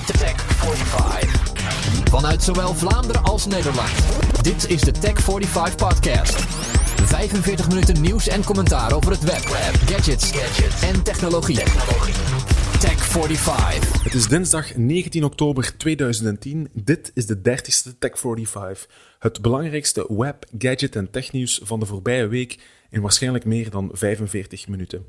Tech 45. Vanuit zowel Vlaanderen als Nederland. Dit is de Tech 45 podcast. 45 minuten nieuws en commentaar over het web, gadgets, gadgets. en technologie. technologie. Tech 45. Het is dinsdag 19 oktober 2010. Dit is de 30ste Tech 45. Het belangrijkste web, gadget en technieuws van de voorbije week in waarschijnlijk meer dan 45 minuten.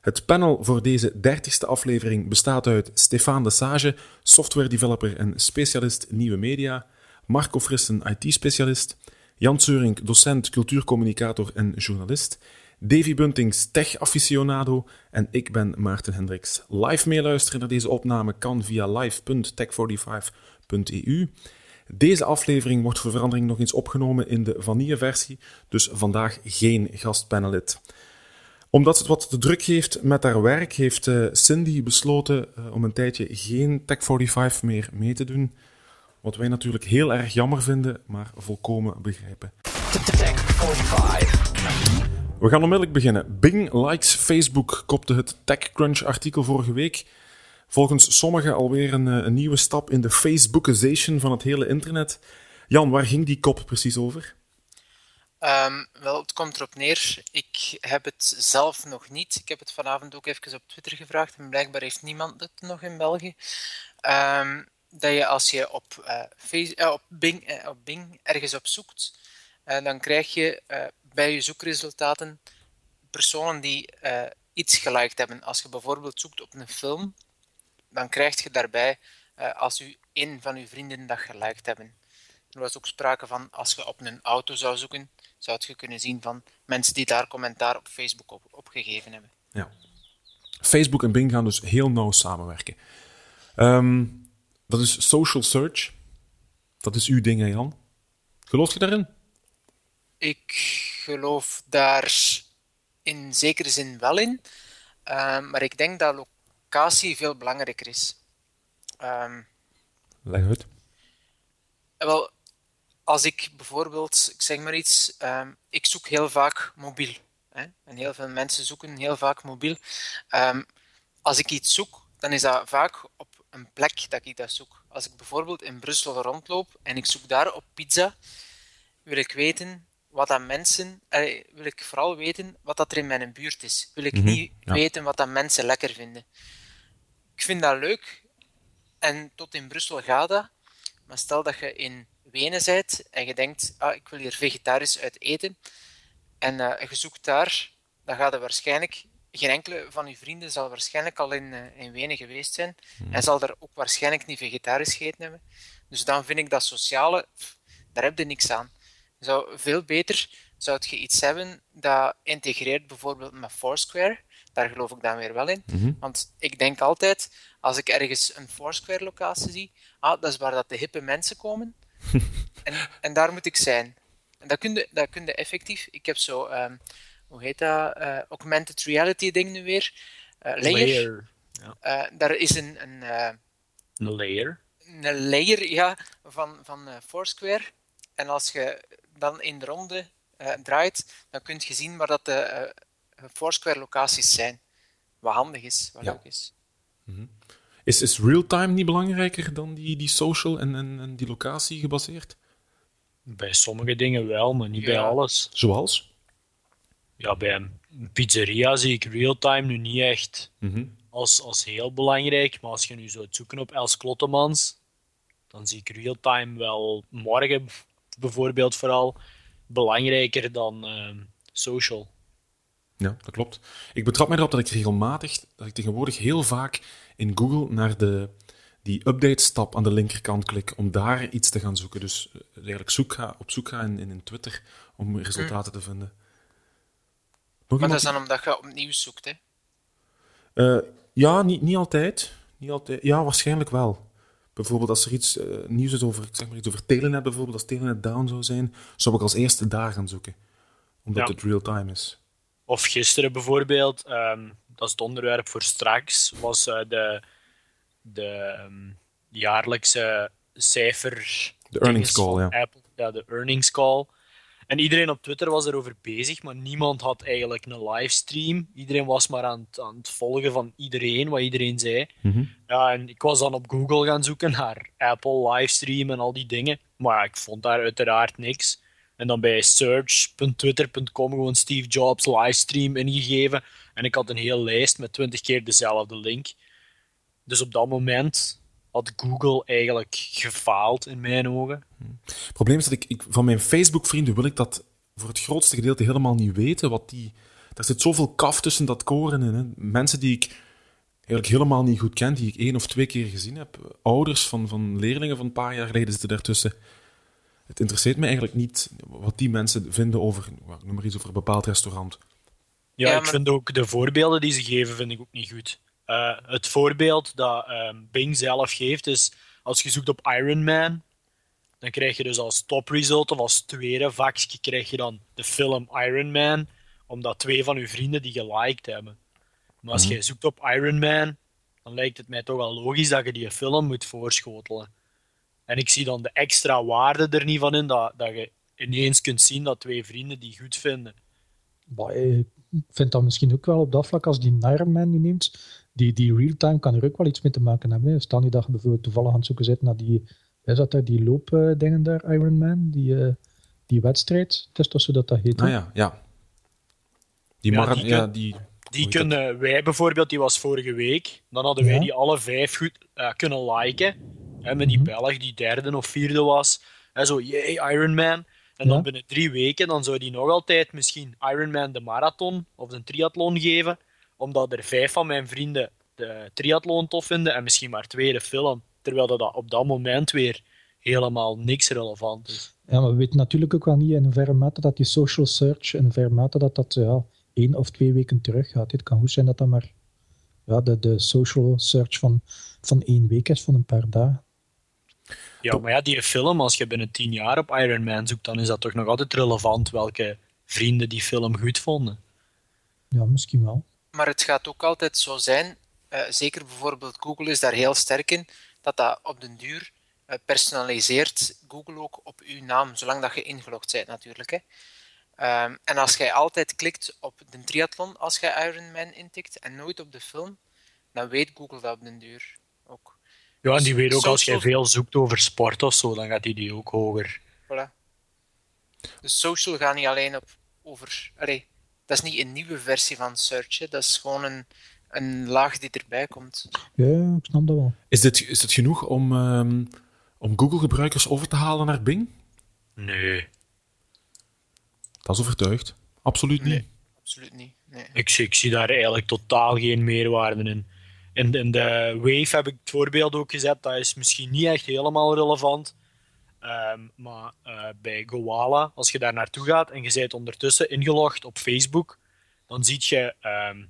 Het panel voor deze 30ste aflevering bestaat uit Stefan de Sage, software developer en specialist nieuwe media, Marco Frissen, IT-specialist, Jan Seurink, docent cultuurcommunicator en journalist, Davy Buntings, tech-aficionado en ik ben Maarten Hendricks. Live meeluisteren naar deze opname kan via live.tech45.eu. Deze aflevering wordt voor verandering nog eens opgenomen in de vanille-versie, dus vandaag geen gastpanelit omdat het wat te druk heeft met haar werk, heeft uh, Cindy besloten uh, om een tijdje geen Tech 45 meer mee te doen. Wat wij natuurlijk heel erg jammer vinden, maar volkomen begrijpen. Tech 45. We gaan onmiddellijk beginnen. Bing likes Facebook, kopte het TechCrunch-artikel vorige week. Volgens sommigen alweer een, een nieuwe stap in de Facebookization van het hele internet. Jan, waar ging die kop precies over? Um, wel, het komt erop neer. Ik heb het zelf nog niet. Ik heb het vanavond ook even op Twitter gevraagd en blijkbaar heeft niemand het nog in België. Um, dat je als je op, face, uh, op, Bing, uh, op Bing ergens op zoekt, dan krijg je bij je zoekresultaten personen die iets geliked hebben. Als je bijvoorbeeld zoekt op een film, dan krijg je daarbij als u een van uw vrienden dat geliked hebben. Er was ook sprake van als je op een auto zou zoeken, zou je kunnen zien van mensen die daar commentaar op Facebook op, op gegeven hebben. Ja. Facebook en Bing gaan dus heel nauw samenwerken. Um, dat is social search. Dat is uw ding, hè Jan? Geloof je daarin? Ik geloof daar in zekere zin wel in. Um, maar ik denk dat locatie veel belangrijker is. Um, Leg uit. Wel, als ik bijvoorbeeld, ik zeg maar iets, um, ik zoek heel vaak mobiel. Hè? En heel veel mensen zoeken heel vaak mobiel. Um, als ik iets zoek, dan is dat vaak op een plek dat ik dat zoek. Als ik bijvoorbeeld in Brussel rondloop en ik zoek daar op pizza, wil ik weten wat dat mensen, eh, wil ik vooral weten wat dat er in mijn buurt is. Wil ik mm -hmm, niet ja. weten wat dat mensen lekker vinden. Ik vind dat leuk en tot in Brussel gaat dat. Maar stel dat je in Wenen bent en je denkt, ah, ik wil hier vegetarisch uit eten, en uh, je zoekt daar, dan gaat er waarschijnlijk, geen enkele van je vrienden zal waarschijnlijk al in, uh, in Wenen geweest zijn, mm. en zal er ook waarschijnlijk niet vegetarisch gegeten hebben. Dus dan vind ik dat sociale, pff, daar heb je niks aan. Zou veel beter zou je iets hebben dat integreert bijvoorbeeld met Foursquare. Daar geloof ik dan weer wel in. Mm -hmm. Want ik denk altijd, als ik ergens een Foursquare-locatie zie, ah, dat is waar dat de hippe mensen komen. en, en daar moet ik zijn. En dat kun je, dat kun je effectief. Ik heb zo, um, hoe heet dat? Uh, augmented reality ding nu weer. Uh, layer. layer. Ja. Uh, daar is een. Een, een layer. Een layer, ja, van, van Foursquare. En als je dan in de ronde draait, dan kun je zien waar dat de Foursquare locaties zijn. Wat handig is, wat Ja. leuk is. Mm -hmm. Is, is real-time niet belangrijker dan die, die social en, en, en die locatie gebaseerd? Bij sommige dingen wel, maar niet Ja. bij alles. Zoals? Ja, bij een pizzeria zie ik real-time nu niet echt Mhm. als, als heel belangrijk. Maar als je nu zou zoeken op Els Klottemans, dan zie ik real-time wel morgen bijvoorbeeld vooral belangrijker dan ehm, social. Ja, dat klopt. Ik betrap mij erop dat ik regelmatig, dat ik tegenwoordig heel vaak in Google naar de, die update-stap aan de linkerkant klik om daar iets te gaan zoeken. Dus eh, eigenlijk zoek ga, op zoek gaan in, in, in Twitter om resultaten te vinden. Nog Maar dat is dan omdat je opnieuw zoekt, hè? Eh, ja, niet, niet altijd. Niet altijd. Ja, waarschijnlijk wel. Bijvoorbeeld als er iets eh, nieuws is over, zeg maar iets over Telenet bijvoorbeeld, als Telenet down zou zijn, zou ik als eerste daar gaan zoeken. Omdat Ja. het real-time is. Of gisteren bijvoorbeeld, ehm, dat is het onderwerp voor straks, was eh, de, de ehm, jaarlijkse cijfer. De earnings call, ja. Apple, ja, de earnings call. En iedereen op Twitter was erover bezig, maar niemand had eigenlijk een livestream. Iedereen was maar aan het, aan het volgen van iedereen, wat iedereen zei. Mhm. Ja, en ik was dan op Google gaan zoeken naar Apple livestream en al die dingen. Maar ja, ik vond daar uiteraard niks. En dan bij search.twitter.com gewoon Steve Jobs livestream ingegeven. En ik had een hele lijst met 20 keer dezelfde link. Dus op dat moment had Google eigenlijk gefaald in mijn ogen. Het probleem is dat ik, van mijn Facebook-vrienden wil ik dat voor het grootste gedeelte helemaal niet weten. Wat die, er zit zoveel kaf tussen dat koren in. Hè. Mensen die ik eigenlijk helemaal niet goed ken, die ik één of twee keer gezien heb. Ouders van, van leerlingen van een paar jaar geleden zitten daartussen. Het interesseert me eigenlijk niet wat die mensen vinden over, well, noem maar iets, over een bepaald restaurant. Ja, Ja, ik vind ook de voorbeelden die ze geven, vind ik ook niet goed. Eh, het voorbeeld dat ehm, Bing zelf geeft is, als je zoekt op Iron Man, dan krijg je dus als topresult of als tweede vakje krijg je dan de film Iron Man, omdat twee van uw vrienden die geliked hebben. Maar als je zoekt op Iron Man, dan lijkt het mij toch wel logisch dat je die film moet voorschotelen. En ik zie dan de extra waarde er niet van in, dat, dat je ineens kunt zien dat twee vrienden die goed vinden. Maar, eh, ik vind dat misschien ook wel op dat vlak, als die Iron Man nu neemt, die, die real-time kan er ook wel iets mee te maken hebben. Hè. Stel niet dat je bijvoorbeeld toevallig aan het zoeken zit naar die, is dat daar, die loopdingen daar, Iron Man, die, eh, die wedstrijd. Het is toch zo dat dat heet? Ah ja, ja. Die Ja, die ja, die, Die kunnen wij bijvoorbeeld, die was vorige week. Dan hadden wij Ja. die alle vijf goed eh, kunnen liken. Hè, met die Mhm. Belg die derde of vierde was. Hè, zo, yay, Iron Man. En dan Ja. binnen drie weken dan zou die nog altijd misschien Iron Man de marathon of de triathlon geven. Omdat er vijf van mijn vrienden de triathlon tof vinden en misschien maar twee de film. Terwijl dat op dat moment weer helemaal niks relevant is. Ja, maar we weten natuurlijk ook wel niet in hoeverre mate dat die social search, in hoeverre mate dat dat ja, één of twee weken terug gaat. Het kan goed zijn dat dat maar ja, de, de social search van, van één week is, van een paar dagen. Ja, maar ja, die film, als je binnen tien jaar op Iron Man zoekt, dan is dat toch nog altijd relevant welke vrienden die film goed vonden. Ja, misschien wel. Maar het gaat ook altijd zo zijn, eh, zeker bijvoorbeeld Google is daar heel sterk in, dat dat op den duur eh, personaliseert Google ook op uw naam, zolang dat je ingelogd bent natuurlijk. Hè. Ehm, en als jij altijd klikt op de triathlon als je Iron Man intikt en nooit op de film, dan weet Google dat op den duur. Ja, en die weet ook als jij veel zoekt over sport of zo, dan gaat die die ook hoger. Voilà. Dus social gaat niet alleen op over. Allee, dat is niet een nieuwe versie van search, hè. dat is gewoon een, een laag die erbij komt. Ja, ik snap dat wel. Is dit, is dit genoeg om, ehm, om Google-gebruikers over te halen naar Bing? Nee, Dat is overtuigd. Absoluut niet. Nee. Absoluut niet. Nee. ik, zie- ik zie daar eigenlijk totaal geen meerwaarde in. In de, Wave heb ik het voorbeeld ook gezet, dat is misschien niet echt helemaal relevant. Ehm, maar eh, bij Goala, als je daar naartoe gaat en je bent ondertussen ingelogd op Facebook, dan zie je ehm,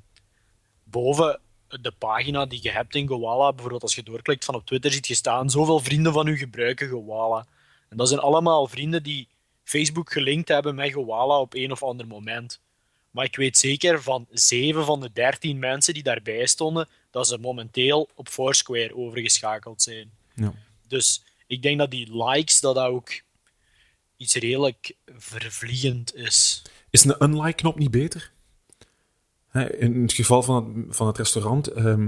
boven de pagina die je hebt in Goala, bijvoorbeeld als je doorklikt van op Twitter, ziet je staan, zoveel vrienden van u gebruiken Goala. En dat zijn allemaal vrienden die Facebook gelinkt hebben met Goala op een of ander moment. Maar ik weet zeker van 7 van de 13 mensen die daarbij stonden, dat ze momenteel op Foursquare overgeschakeld zijn. Ja. Dus ik denk dat die likes, dat dat ook iets redelijk vervliegend is. Is een unlike-knop niet beter? Hè, in het geval van het, van het restaurant, ehm,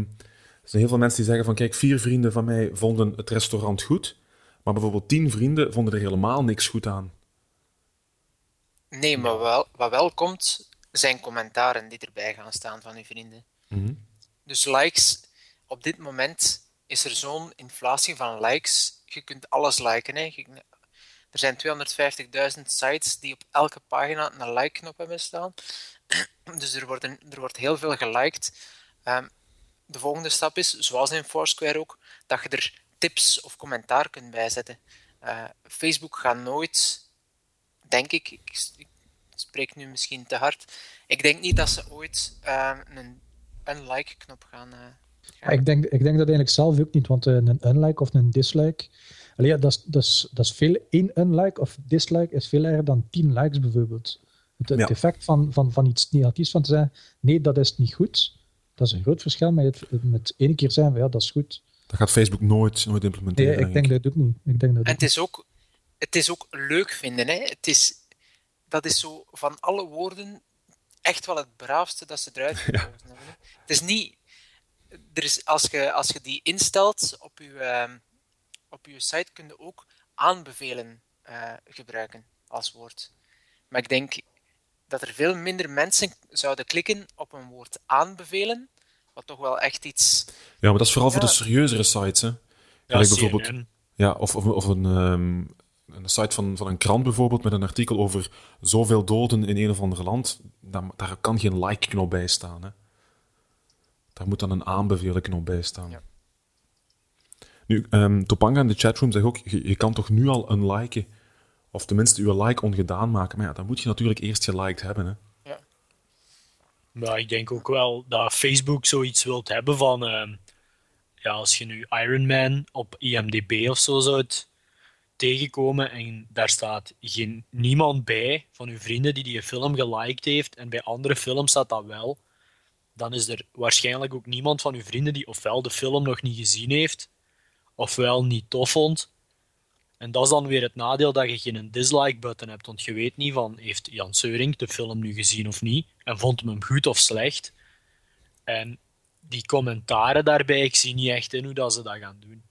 er zijn heel veel mensen die zeggen van kijk, vier vrienden van mij vonden het restaurant goed, maar bijvoorbeeld tien vrienden vonden er helemaal niks goed aan. Nee, maar wel, wat wel komt, zijn commentaren die erbij gaan staan van uw vrienden. Mhm. Dus likes, op dit moment is er zo'n inflatie van likes. Je kunt alles liken. Hè. Er zijn 250.000 sites die op elke pagina een like-knop hebben staan. Dus er, worden, er wordt heel veel geliked. Ehm, de volgende stap is, zoals in Foursquare ook, dat je er tips of commentaar kunt bijzetten. Eh, Facebook gaat nooit, denk ik, ik, spreek nu misschien te hard, ik denk niet dat ze ooit eh, een, een like-knop gaan... eh, Ja, ik, denk, ik denk dat eigenlijk zelf ook niet, want eh, een unlike of een dislike, allee, ja, dat, is, dat, is, dat is veel, één unlike of dislike is veel erger dan tien likes bijvoorbeeld. Het, het Ja. effect van, van, van iets negatiefs van te zeggen, nee, dat is niet goed, dat is een groot verschil met, het, met één keer zeggen van ja, dat is goed. Dat gaat Facebook nooit, nooit implementeren. Nee, ik denk dat ook niet. Ik denk dat En het is ook, het is ook leuk vinden. Hè? Het is, dat is zo van alle woorden echt wel het braafste dat ze eruit gekozen hebben. hè. Het is niet... Er is, als, je, als je die instelt op je, ehm, op je site, kun je ook aanbevelen eh, gebruiken als woord. Maar ik denk dat er veel minder mensen zouden klikken op een woord aanbevelen, wat toch wel echt iets... Ja, maar dat is vooral voor Ja. de serieuzere sites. Hè. Ja, bijvoorbeeld, ja, of, of, of een, ehm, een site van, van een krant bijvoorbeeld met een artikel over zoveel doden in een of ander land. Daar, daar kan geen like-knop bij staan. Hè. Daar moet dan een aanbevelen-knop bij staan. Ja. Nu, ehm, Topanga in de chatroom zegt ook, je, je kan toch nu al een liken, of tenminste uw like ongedaan maken. Maar ja, dan moet je natuurlijk eerst geliked hebben. Hè. Maar ik denk ook wel dat Facebook zoiets wilt hebben van... ehm, ja, als je nu Iron Man op IMDb of zo zou tegenkomen en daar staat geen, niemand bij van uw vrienden die die film geliked heeft en bij andere films staat dat wel, dan is er waarschijnlijk ook niemand van uw vrienden die ofwel de film nog niet gezien heeft, ofwel niet tof vond. En dat is dan weer het nadeel dat je geen dislike-button hebt, want je weet niet van, heeft Jan Seuring de film nu gezien of niet, en vond hem hem goed of slecht. En die commentaren daarbij, ik zie niet echt in hoe dat ze dat gaan doen.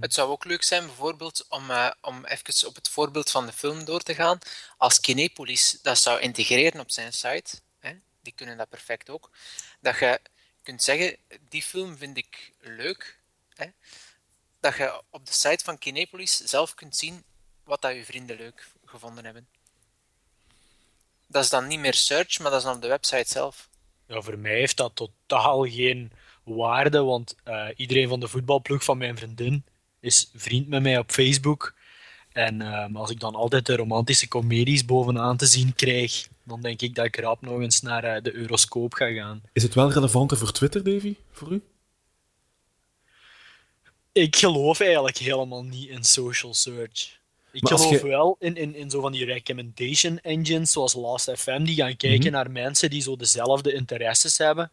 Het zou ook leuk zijn, bijvoorbeeld, om, eh, om even op het voorbeeld van de film door te gaan. Als Kinepolis dat zou integreren op zijn site, hè, die kunnen dat perfect ook, dat je kunt zeggen, die film vind ik leuk. Hè, dat je op de site van Kinepolis zelf kunt zien wat dat je vrienden leuk gevonden hebben. Dat is dan niet meer search, maar dat is dan op de website zelf. Ja, voor mij heeft dat totaal geen waarde, want eh, iedereen van de voetbalploeg van mijn vriendin is vriend met mij op Facebook. En ehm, als ik dan altijd de romantische comedies bovenaan te zien krijg, dan denk ik dat ik rap nog eens naar eh, de Euroscoop ga gaan. Is het wel relevanter voor Twitter, Davy, voor u? Ik geloof eigenlijk helemaal niet in social search. Ik Maar geloof je- wel in, in, in zo van die recommendation engines zoals Last.fm, die gaan kijken Mhm. naar mensen die zo dezelfde interesses hebben.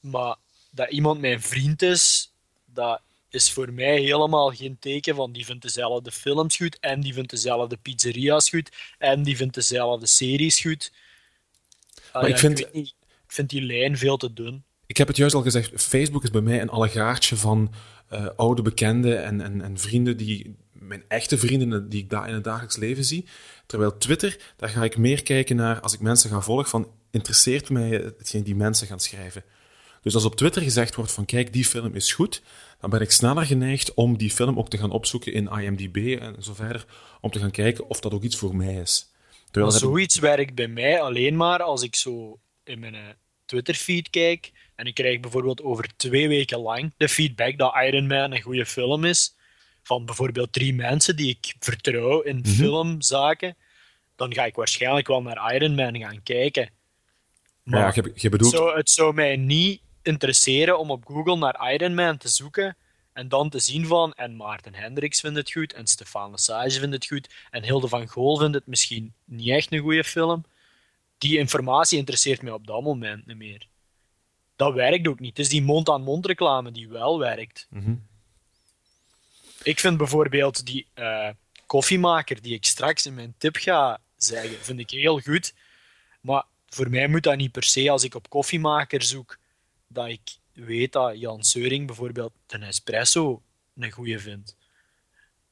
Maar dat iemand mijn vriend is, dat is voor mij helemaal geen teken van die vindt dezelfde films goed en die vindt dezelfde pizzeria's goed en die vindt dezelfde series goed. Ah, Maar ik vind- weet niet, ik vind die lijn veel te dun. Ik heb het juist al gezegd, Facebook is bij mij een allegaartje van eh, oude bekenden en, en, en vrienden, die, mijn echte vrienden die ik daar in het dagelijks leven zie. Terwijl Twitter, daar ga ik meer kijken naar, als ik mensen ga volgen, van interesseert mij hetgeen die mensen gaan schrijven. Dus als op Twitter gezegd wordt van kijk, die film is goed, dan ben ik sneller geneigd om die film ook te gaan opzoeken in IMDb en zo verder, om te gaan kijken of dat ook iets voor mij is. Terwijl heb ik- zoiets werkt bij mij alleen maar als ik zo in mijn eh, Twitter-feed kijk en ik krijg bijvoorbeeld over twee weken lang de feedback dat Iron Man een goede film is, van bijvoorbeeld drie mensen die ik vertrouw in Mhm. filmzaken, dan ga ik waarschijnlijk wel naar Iron Man gaan kijken. Maar ja, je, je het, bedoelt... zou, het zou mij niet interesseren om op Google naar Iron Man te zoeken en dan te zien van, en Maarten Hendricks vindt het goed, en Stefan Lesage vindt het goed, en Hilde van Gool vindt het misschien niet echt een goede film. Die informatie interesseert mij op dat moment niet meer. Dat werkt ook niet. Het is die mond-aan-mond reclame die wel werkt. Mhm. Ik vind bijvoorbeeld die eh, koffiemaker die ik straks in mijn tip ga zeggen, vind ik heel goed. Maar voor mij moet dat niet per se als ik op koffiemaker zoek, dat ik weet dat Jan Seuring bijvoorbeeld de espresso een goede vindt.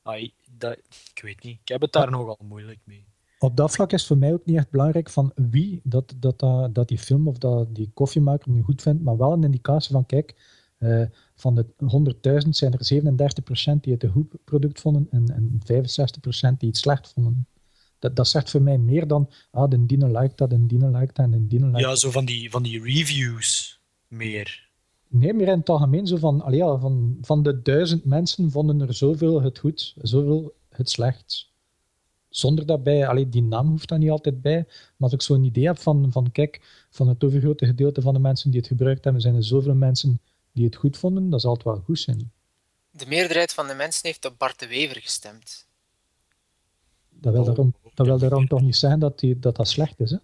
Ai, dat, ik weet niet. Ik heb het daar nogal moeilijk mee. Op dat vlak is voor mij ook niet echt belangrijk van wie dat, dat, dat, dat die film of dat die koffiemaker nu goed vindt, maar wel een indicatie van, kijk, eh, van de 100.000 zijn er 37% die het een goed product vonden en, en 65% die het slecht vonden. Dat, dat zegt voor mij meer dan, ah, de Dino liked dat, de Dino liked dat en de Dino liked Ja, zo van die, van die reviews meer. Nee, meer in het algemeen zo van, ja, van, van de duizend mensen vonden er zoveel het goed, zoveel het slecht. Zonder daarbij, allee, die naam hoeft daar niet altijd bij, maar als ik zo'n idee heb van, van, kijk, van het overgrote gedeelte van de mensen die het gebruikt hebben, zijn er zoveel mensen die het goed vonden, dat zal het wel goed zijn. De meerderheid van de mensen heeft op Bart de Wever gestemd. Dat wil, daarom, dat wil daarom toch niet zijn dat die, dat, dat slecht is, hè?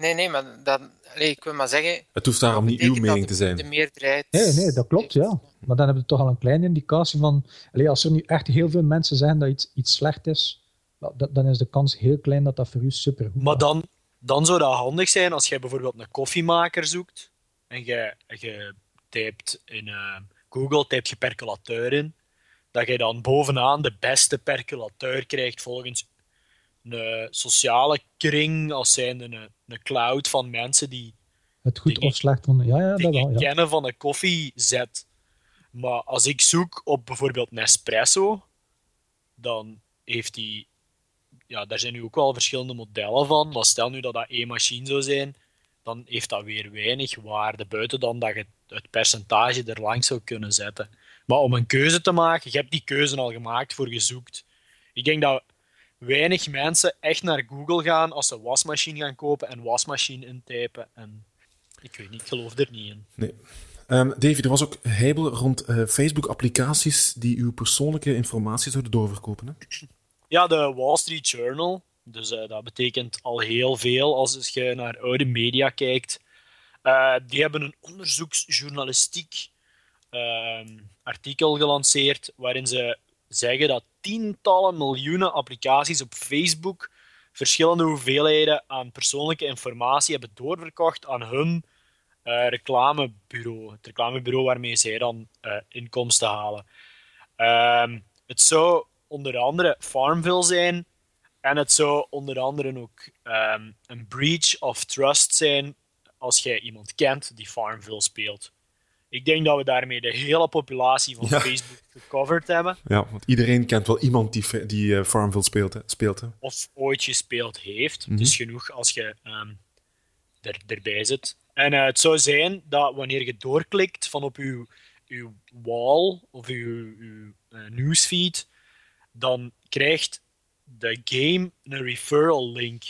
Nee, nee, maar dat, allee, ik wil maar zeggen. Het hoeft daarom niet uw mening dat te zijn. De meerderheid. Nee, nee, dat klopt, ja. Maar dan hebben we toch al een kleine indicatie van, allee, als er nu echt heel veel mensen zeggen dat iets, iets slecht is, dat- dan is de kans heel klein dat dat voor u super goed Maar dan, dan zou dat handig zijn als jij bijvoorbeeld een koffiemaker zoekt en je, je typt in eh, Google typt je percolateur in, dat je dan bovenaan de beste percolateur krijgt volgens een sociale kring, als zijn een, een cloud van mensen die Het goed of slecht vonden. Ja, ja, dat wel. Ja. kennen van een koffiezet. Maar als ik zoek op bijvoorbeeld Nespresso, dan heeft die... Ja, daar zijn nu ook wel verschillende modellen van. Maar stel nu dat dat één machine zou zijn, dan heeft dat weer weinig waarde. Buiten dan dat je het percentage er langs zou kunnen zetten. Maar om een keuze te maken, je hebt die keuze al gemaakt voor gezoekt. Ik denk dat weinig mensen echt naar Google gaan als ze wasmachine gaan kopen en wasmachine intypen. En ik weet niet, ik geloof er niet in. Nee. Ehm, Davy, er was ook heibel rond eh, Facebook-applicaties die uw persoonlijke informatie zouden doorverkopen. Hè? Ja, de Wall Street Journal. Dus eh, dat betekent al heel veel als je naar oude media kijkt. Eh, die hebben een onderzoeksjournalistiek ehm, artikel gelanceerd waarin ze zeggen dat tientallen miljoenen applicaties op Facebook verschillende hoeveelheden aan persoonlijke informatie hebben doorverkocht aan hun eh, reclamebureau. Het reclamebureau waarmee zij dan eh, inkomsten halen. Ehm, het zou onder andere Farmville zijn. En het zou onder andere ook ehm, een breach of trust zijn als jij iemand kent die Farmville speelt. Ik denk dat we daarmee de hele populatie van Ja. Facebook gecoverd hebben. Ja, want iedereen kent wel iemand die, die eh, Farmville speelt. Hè? speelt hè? Of ooit gespeeld heeft. Mhm. Dus genoeg als je ehm, er, erbij zit. En eh, het zou zijn dat wanneer je doorklikt van op uw, uw wall of uw, uw eh, newsfeed, dan krijgt de game een referral link.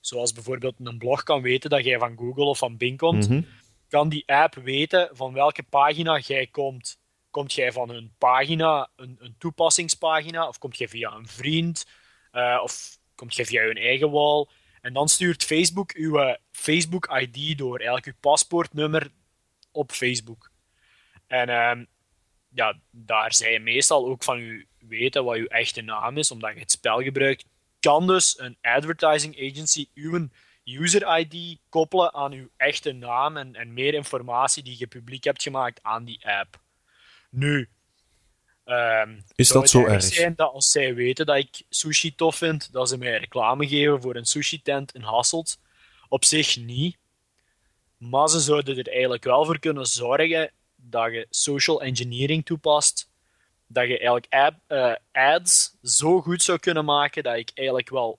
Zoals bijvoorbeeld een blog kan weten dat jij van Google of van Bing komt, Mhm. Kan die app weten van welke pagina jij komt. Komt jij van een pagina, een, een toepassingspagina, of komt jij via een vriend, eh, of komt jij via je eigen wall? En dan stuurt Facebook uw eh, Facebook-ID door, eigenlijk uw paspoortnummer op Facebook. En ehm, ja, daar zij meestal ook van u weten wat uw echte naam is, omdat je het spel gebruikt. Kan dus een advertising agency uw user-ID koppelen aan uw echte naam en, en meer informatie die je publiek hebt gemaakt aan die app. Nu, ehm, Is dat zo erg zijn dat als zij weten dat ik sushi tof vind, dat ze mij reclame geven voor een sushi-tent in Hasselt? Op zich niet. Maar ze zouden er eigenlijk wel voor kunnen zorgen dat je social engineering toepast. Dat je eigenlijk ad- eh, ads zo goed zou kunnen maken dat ik eigenlijk wel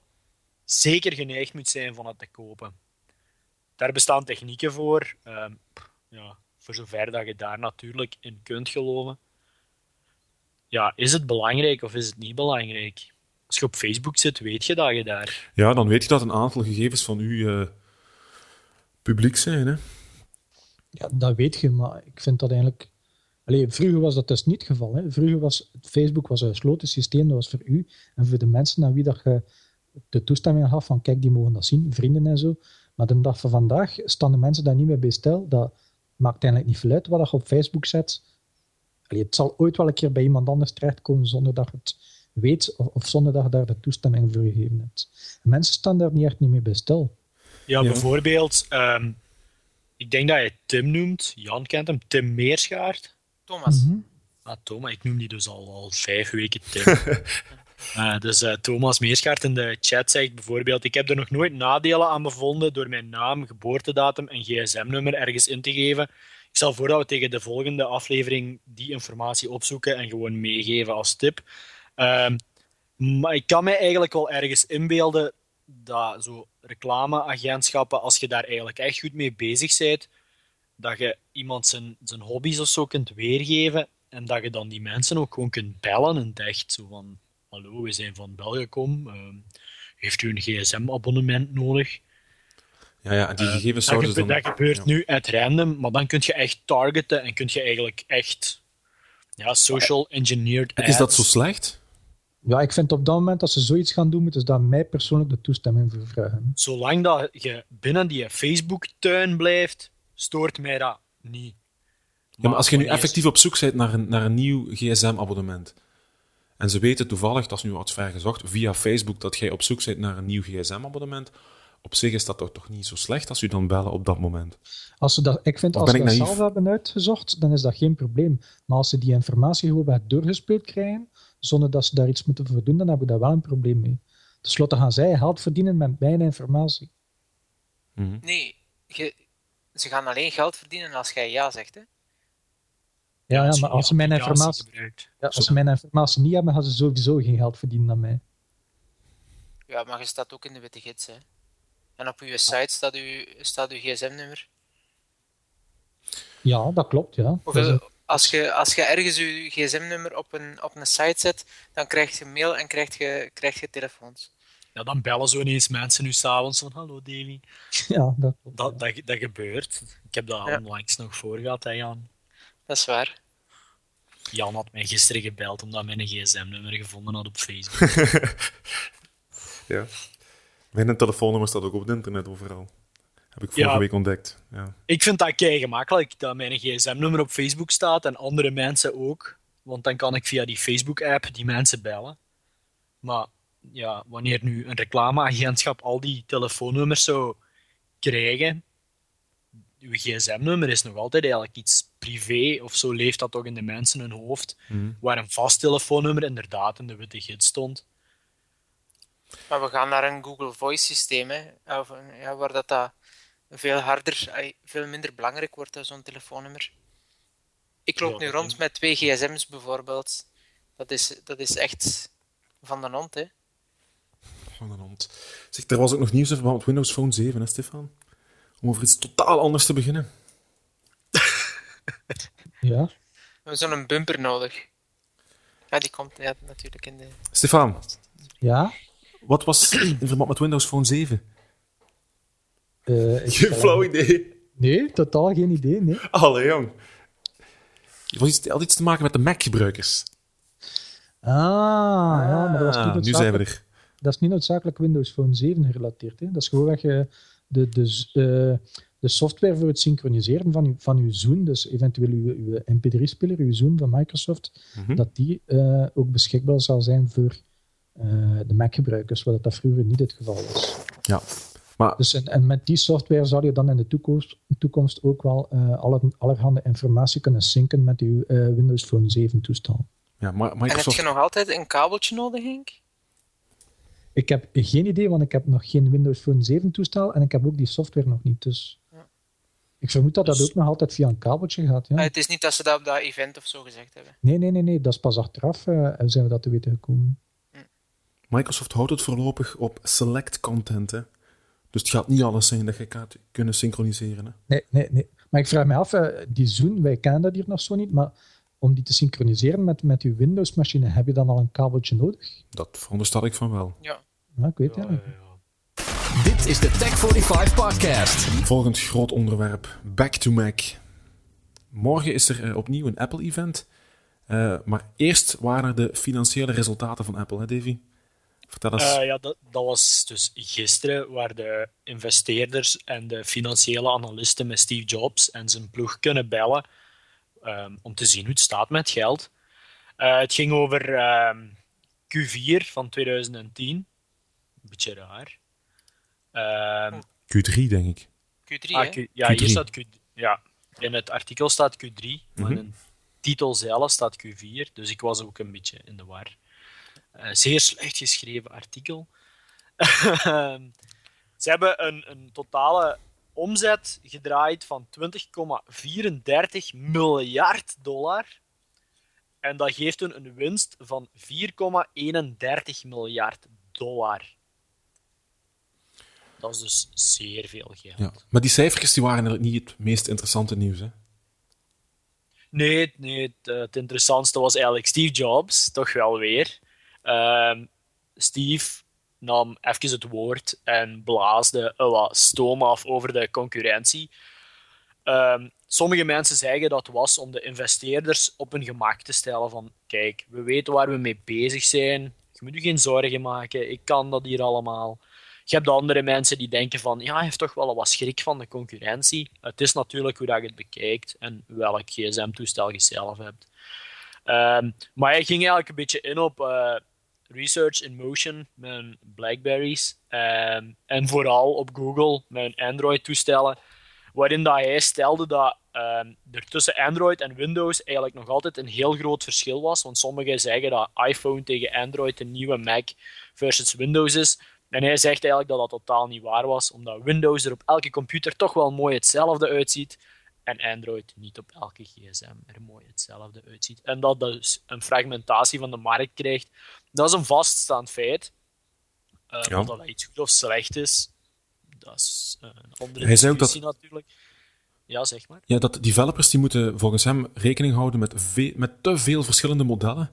zeker geneigd moet zijn van het te kopen. Daar bestaan technieken voor. ehm, ja, voor zover dat je daar natuurlijk in kunt geloven. Ja, is het belangrijk of is het niet belangrijk? Als je op Facebook zit, weet je dat je daar. Ja, dan weet je dat een aantal gegevens van u eh, publiek zijn. Hè? Ja, dat weet je, maar ik vind dat eigenlijk... Allee, vroeger was dat dus niet het geval. Hè. Vroeger was Facebook was een gesloten systeem, dat was voor u en voor de mensen aan wie dat je de toestemming gaf van kijk, die mogen dat zien, vrienden en zo. Maar de dag van vandaag staan de mensen daar niet meer bij stil. Dat maakt eigenlijk niet veel uit wat je op Facebook zet. Allee, het zal ooit wel een keer bij iemand anders terechtkomen zonder dat je het weet of, of zonder dat je daar de toestemming voor gegeven hebt. En mensen staan daar niet echt niet meer bij stil. Ja, Ja. bijvoorbeeld, ehm, ik denk dat je Tim noemt. Jan kent hem, Tim Meerschaert. Thomas. Mhm. Ah, Thomas, ik noem die dus al, al vijf weken Tim. Eh, dus eh, Thomas Meerschaert in de chat zegt bijvoorbeeld: Ik heb er nog nooit nadelen aan bevonden door mijn naam, geboortedatum en gsm-nummer ergens in te geven. Ik stel voor dat we tegen de volgende aflevering die informatie opzoeken en gewoon meegeven als tip. Ehm, maar ik kan mij eigenlijk wel ergens inbeelden dat zo reclameagentschappen, als je daar eigenlijk echt goed mee bezig bent, dat je iemand zijn, zijn hobby's of zo kunt weergeven en dat je dan die mensen ook gewoon kunt bellen en echt zo van hallo, we zijn van Belgicom, ehm, heeft u een gsm-abonnement nodig? Ja, ja, die gegevens Dat, zouden ze dan... dat gebeurt ja. nu at random, maar dan kun je echt targeten en kun je eigenlijk echt ja, social engineered Is dat ads. zo slecht? Ja, ik vind op dat moment dat ze zoiets gaan doen, moeten ze daar mij persoonlijk de toestemming voor vragen. Zolang dat je binnen die Facebook-tuin blijft, stoort mij dat niet. Ja, maar als je nu effectief op zoek bent naar een, naar een nieuw gsm-abonnement En ze weten toevallig, dat is nu wat ver gezocht, via Facebook dat jij op zoek bent naar een nieuw gsm-abonnement. Op zich is dat toch, toch niet zo slecht als u dan bellen op dat moment. Als ze dat, ik vind Of als ze ik dat naïef? zelf hebben uitgezocht, dan is dat geen probleem. Maar als ze die informatie gewoon bij doorgespeeld krijgen, zonder dat ze daar iets moeten voor doen, dan hebben we daar wel een probleem mee. Ten slotte gaan zij geld verdienen met mijn informatie. Mhm. Nee, je- ze gaan alleen geld verdienen als jij ja zegt. Hè? Ja, ja maar als ze mijn informatie, gebruikt. ja, als ze mijn informatie niet hebben, gaan ze sowieso geen geld verdienen aan mij. Ja, maar je staat ook in de witte gids. Hè? En op uw site staat uw, staat uw gsm-nummer. Ja, dat klopt, ja. Hoeveel, als, je, als je ergens je gsm-nummer op een, op een site zet, dan krijg je mail en krijg je, krijg je telefoons. Ja, dan bellen zo ineens mensen nu s'avonds van hallo Davy. ja, dat klopt. Dat, dat, dat gebeurt. Ik heb dat Ja. onlangs nog voor gehad, hè, Jan. Dat is waar. Jan had mij gisteren gebeld omdat hij mijn gsm-nummer gevonden had op Facebook. Ja. Mijn telefoonnummer staat ook op het internet overal. Heb ik vorige Ja. week ontdekt. Ja. ik vind dat kei gemakkelijk dat mijn gsm-nummer op Facebook staat en andere mensen ook. Want dan kan ik via die Facebook-app die mensen bellen. Maar ja, wanneer nu een reclameagentschap al die telefoonnummers zou krijgen, uw gsm-nummer is nog altijd eigenlijk iets privé, of zo leeft dat toch in de mensen hun hoofd, Mhm. waar een vast telefoonnummer inderdaad in de witte gids stond. Maar we gaan naar een Google Voice systeem, hè, of, ja, waar dat, dat veel harder, veel minder belangrijk wordt, zo'n telefoonnummer. Ik loop Ja, nu rond met twee gsm's bijvoorbeeld. Dat is, dat is echt van de hand, hè. Van een hond. Zeg, er was ook nog nieuws in verband met Windows Phone 7, hè, Stefan? Om over iets totaal anders te beginnen. Ja. We hebben zo'n bumper nodig. Ja, die komt ja, natuurlijk in de... Stefan, Ja. wat was in verband met Windows Phone 7? Eh, Geen flauw idee. Nee, totaal geen idee, nee. Allee, jong. Het was iets, had iets te maken met de Mac-gebruikers. Ah, ja, maar dat was niet Ah, nu zijn we er. dat is niet noodzakelijk Windows Phone 7 gerelateerd. Hè. Dat is gewoon dat je de, de, z- eh, de software voor het synchroniseren van uw, van uw Zoom, dus eventueel uw, uw MP3-speler, uw Zoom van Microsoft, Mhm. dat die eh, ook beschikbaar zal zijn voor eh, de Mac-gebruikers, wat dat vroeger niet het geval was. Ja. Maar Dus en, en met die software zal je dan in de toekomst, toekomst ook wel eh, alle, allerhande informatie kunnen synken met uw eh, Windows Phone 7 toestel. ja, Ma- En heb Microsoft... je nog altijd een kabeltje nodig, Henk? Ik heb geen idee, want ik heb nog geen Windows Phone 7 toestel en ik heb ook die software nog niet. Dus Ja. ik vermoed dat dat Dus- ook nog altijd via een kabeltje gaat. Ja. Ah, het is niet dat ze dat op dat event of zo gezegd hebben. Nee, nee, nee, nee, dat is pas achteraf eh, zijn we dat te weten gekomen. Microsoft houdt het voorlopig op select content, hè. Dus het gaat niet alles zijn dat je gaat kunnen synchroniseren, hè. Nee, nee, nee. Maar ik vraag me af, eh, die Zoom, wij kennen dat hier nog zo niet, maar om die te synchroniseren met, met uw Windows-machine, heb je dan al een kabeltje nodig? Dat veronderstel ik van wel. Ja. Ja, ik weet het Ja, niet. ja, ja. Dit is de Tech 45 Podcast. Volgend groot onderwerp, Back to Mac. Morgen is er eh, opnieuw een Apple-event. Eh, maar eerst waren er de financiële resultaten van Apple, hè Davy? Vertel eens. Eh, ja, dat, dat was dus gisteren waar de investeerders en de financiële analisten met Steve Jobs en zijn ploeg kunnen bellen ehm, om te zien hoe het staat met geld. Eh, het ging over ehm, Q4 van 2010. Een beetje raar. Ehm, Q3, denk ik. Q3, ah? Q- ja, Q3. hier staat Q, ja, in het artikel staat Q3, maar Mhm. in de titel zelf staat Q4, dus ik was ook een beetje in de war. Eh, zeer slecht geschreven artikel. Ze hebben een, een totale omzet gedraaid van 20,34 miljard dollar. En dat geeft hun een winst van 4,31 miljard dollar. Dat is dus zeer veel geld. Ja. Maar die cijfertjes die waren eigenlijk niet het meest interessante nieuws, hè. Nee, nee het, eh, het interessantste was eigenlijk Steve Jobs, toch wel weer. Ehm, Steve nam even het woord en blaasde een wat stoom af over de concurrentie. Ehm, sommige mensen zeggen dat was om de investeerders op hun gemak te stellen van kijk, we weten waar we mee bezig zijn, je moet je geen zorgen maken, ik kan dat hier allemaal. Je hebt andere mensen die denken van, ja, hij heeft toch wel wat schrik van de concurrentie. Het is natuurlijk hoe dat je het bekijkt en welk gsm-toestel je zelf hebt. Ehm, maar hij ging eigenlijk een beetje in op eh, research in motion met Blackberries. Ehm, en vooral op Google met Android-toestellen. Waarin dat hij stelde dat ehm, er tussen Android en Windows eigenlijk nog altijd een heel groot verschil was. Want sommigen zeggen dat iPhone tegen Android een nieuwe Mac versus Windows is. En hij zegt eigenlijk dat dat totaal niet waar was, omdat Windows er op elke computer toch wel mooi hetzelfde uitziet en Android niet op elke gsm er mooi hetzelfde uitziet. En dat dus een fragmentatie van de markt krijgt, dat is een vaststaand feit. Uh, Ja. Of dat iets goed of slecht is, dat is een andere Hij discussie natuurlijk. Ja, zeg maar. Ja, dat developers die moeten volgens hem rekening houden met, ve- met te veel verschillende modellen.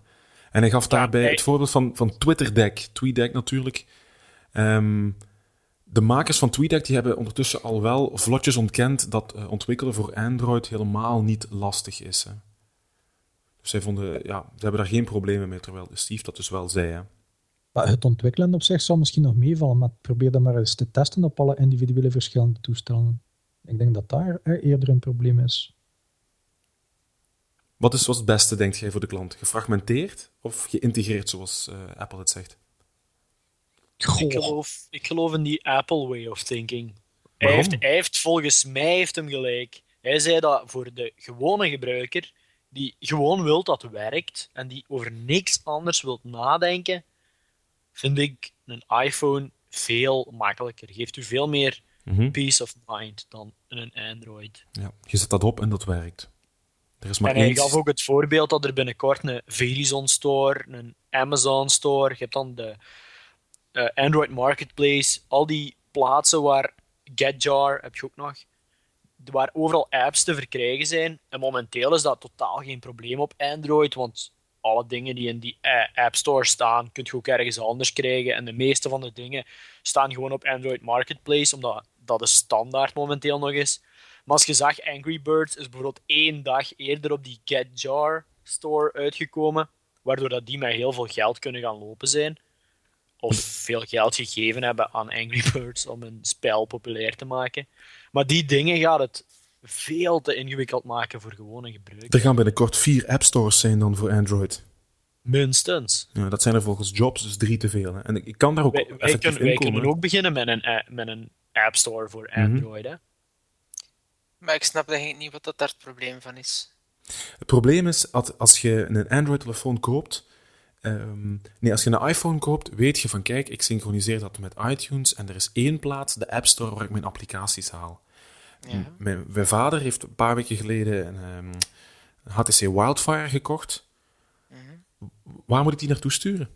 En hij gaf daarbij hij- het voorbeeld van, van TwitterDeck, TweetDeck natuurlijk. Ehm, de makers van TweetDeck die hebben ondertussen al wel vlotjes ontkend dat eh, ontwikkelen voor Android helemaal niet lastig is. Hè. Dus zij vonden, ja, ze hebben daar geen problemen mee, terwijl Steve dat dus wel zei. Hè. Maar het ontwikkelen op zich zal misschien nog meevallen, maar probeer dat maar eens te testen op alle individuele verschillende toestellen. Ik denk dat daar eerder een probleem is. Wat is, wat het beste, denkt jij, voor de klant? Gefragmenteerd of geïntegreerd, zoals eh, Apple het zegt? Ik geloof, ik geloof in die Apple way of thinking. Hij heeft, hij heeft, volgens mij heeft hem gelijk. Hij zei dat voor de gewone gebruiker, die gewoon wil dat het werkt en die over niks anders wilt nadenken, vind ik een iPhone veel makkelijker. Geeft u veel meer Mhm. peace of mind dan een Android. Ja, je zet dat op en dat werkt. Er is maar en hij één... gaf ook het voorbeeld dat er binnenkort een Verizon Store, een Amazon Store, je hebt dan de eh, Android Marketplace, al die plaatsen waar GetJar heb je ook nog, waar overal apps te verkrijgen zijn. En momenteel is dat totaal geen probleem op Android, want alle dingen die in die eh, App Store staan, kun je ook ergens anders krijgen. En de meeste van de dingen staan gewoon op Android Marketplace, omdat dat de standaard momenteel nog is. Maar als je zag, Angry Birds is bijvoorbeeld één dag eerder op die GetJar store uitgekomen, waardoor dat die met heel veel geld kunnen gaan lopen zijn. Of veel geld gegeven hebben aan Angry Birds om een spel populair te maken. Maar die dingen gaat het veel te ingewikkeld maken voor gewone gebruikers. Er gaan binnenkort vier app stores zijn dan voor Android. Minstens. Ja, dat zijn er volgens Jobs dus drie te veel. Hè. En ik, kan daar ook Wij, wij, effectief kunnen, in wij komen. kunnen ook beginnen met een, a- met een App Store voor Mhm. Android. Hè? Maar ik snap eigenlijk niet wat dat daar het probleem van is. Het probleem is, dat als je een Android-telefoon koopt... ehm, nee, als je een iPhone koopt, weet je van... Kijk, ik synchroniseer dat met iTunes en er is één plaats, de App Store, waar ik mijn applicaties haal. Ja. Mijn, mijn vader heeft een paar weken geleden een, ehm, HTC Wildfire gekocht. Waar moet ik die naartoe sturen?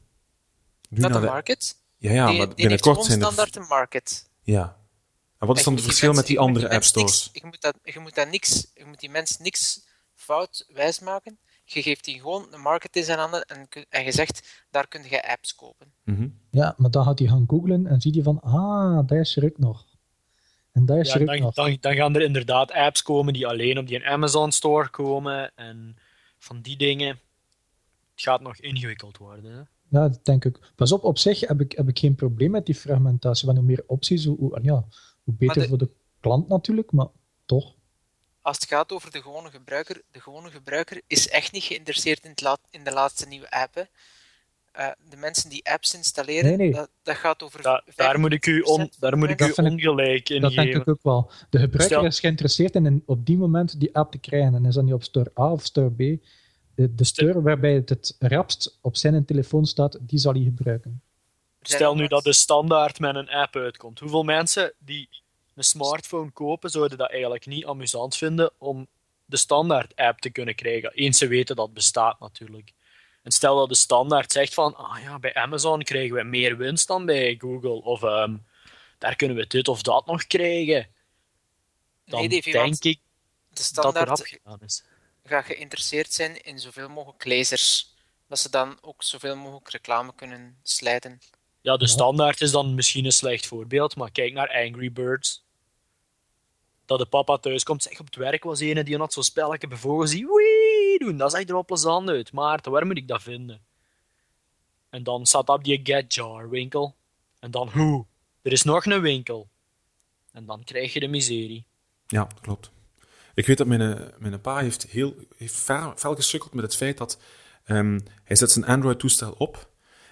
Nu Naar de de- market? Ja, ja, die, maar binnenkort zijn er... standaard een market. Ja. En wat is dan het verschil met die andere app mensen niks- stores? Je moet, dat, je, moet dat niks, je moet die mensen niks fout wijsmaken. Je geeft die gewoon een market in zijn handen en, en je zegt, daar kun je apps kopen. Mhm. Ja, maar dan gaat hij gaan googlen en ziet hij van, ah, daar is er ook nog. En daar is Ja, er ook dan, nog. dan, dan gaan er inderdaad apps komen die alleen op die Amazon Store komen en van die dingen. Het gaat nog ingewikkeld worden. Hè? Ja, dat denk ik. Pas op, op zich heb ik, heb ik geen probleem met die fragmentatie. Want hoe meer opties, hoe, hoe, ja, hoe beter de- voor de klant natuurlijk, maar toch. Als het gaat over de gewone gebruiker, de gewone gebruiker is echt niet geïnteresseerd in, laat, in de laatste nieuwe app. hè. Eh, de mensen die apps installeren, Nee, nee. Dat, dat gaat over. Da- daar moet ik u, on, 95% daar moet ik Dat u ik- ongelijk in Dat denk geven. ik ook wel. De gebruiker Stel- is geïnteresseerd in op die moment die app te krijgen. En is dat niet op store A of store B? De, de store waarbij het het rapst op zijn telefoon staat, die zal hij gebruiken. Stel nu dat de standaard met een app uitkomt. Hoeveel mensen die een smartphone kopen, zouden dat eigenlijk niet amusant vinden om de standaard app te kunnen krijgen? Eens ze weten dat het bestaat natuurlijk. En stel dat de standaard zegt van, ah ja, bij Amazon krijgen we meer winst dan bij Google. Of ehm, daar kunnen we dit of dat nog krijgen. Dan Nee, Davy, denk ik de dat er standaard afgedaan is. gaat geïnteresseerd zijn in zoveel mogelijk lezers. Dat ze dan ook zoveel mogelijk reclame kunnen slijten. Ja, de standaard is dan misschien een slecht voorbeeld, maar kijk naar Angry Birds. Dat de papa thuis komt, zeg op het werk was ene die had zo'n spelletje bevogen, zie wee doen. Dat zag er wel plezant uit, maar waar moet ik dat vinden? En dan staat op die Get Jar winkel. En dan hoe? Er is nog een winkel. En dan krijg je de miserie. Ja, klopt. Ik weet dat mijn, eh, mijn pa heeft heel heeft fel, fel met het feit dat Ehm, hij zet zijn Android-toestel op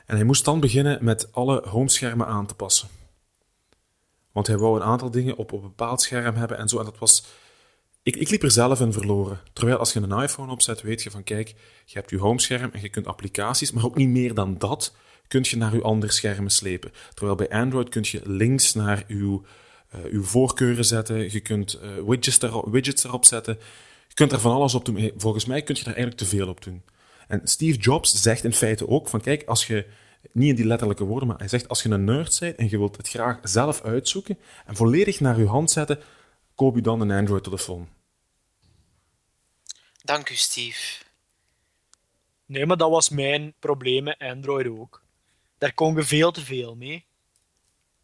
en hij moest dan beginnen met alle homeschermen aan te passen. Want hij wou een aantal dingen op, op een bepaald scherm hebben en zo. En dat was. Ik, ik liep er zelf in verloren. Terwijl als je een iPhone opzet, weet je van kijk, je hebt je homescherm en je kunt applicaties, maar ook niet meer dan dat kun je naar je andere schermen slepen. Terwijl bij Android kun je links naar uh, uw voorkeuren zetten, je kunt uh, widgets, erop, widgets erop zetten, je kunt er van alles op doen. Volgens mij kun je er eigenlijk te veel op doen. En Steve Jobs zegt in feite ook van kijk, als je niet in die letterlijke woorden, maar hij zegt als je een nerd bent en je wilt het graag zelf uitzoeken en volledig naar je hand zetten, koop je dan een Android-telefoon. Dank u, Steve. Nee, maar dat was mijn probleem met Android ook. Daar kon je veel te veel mee.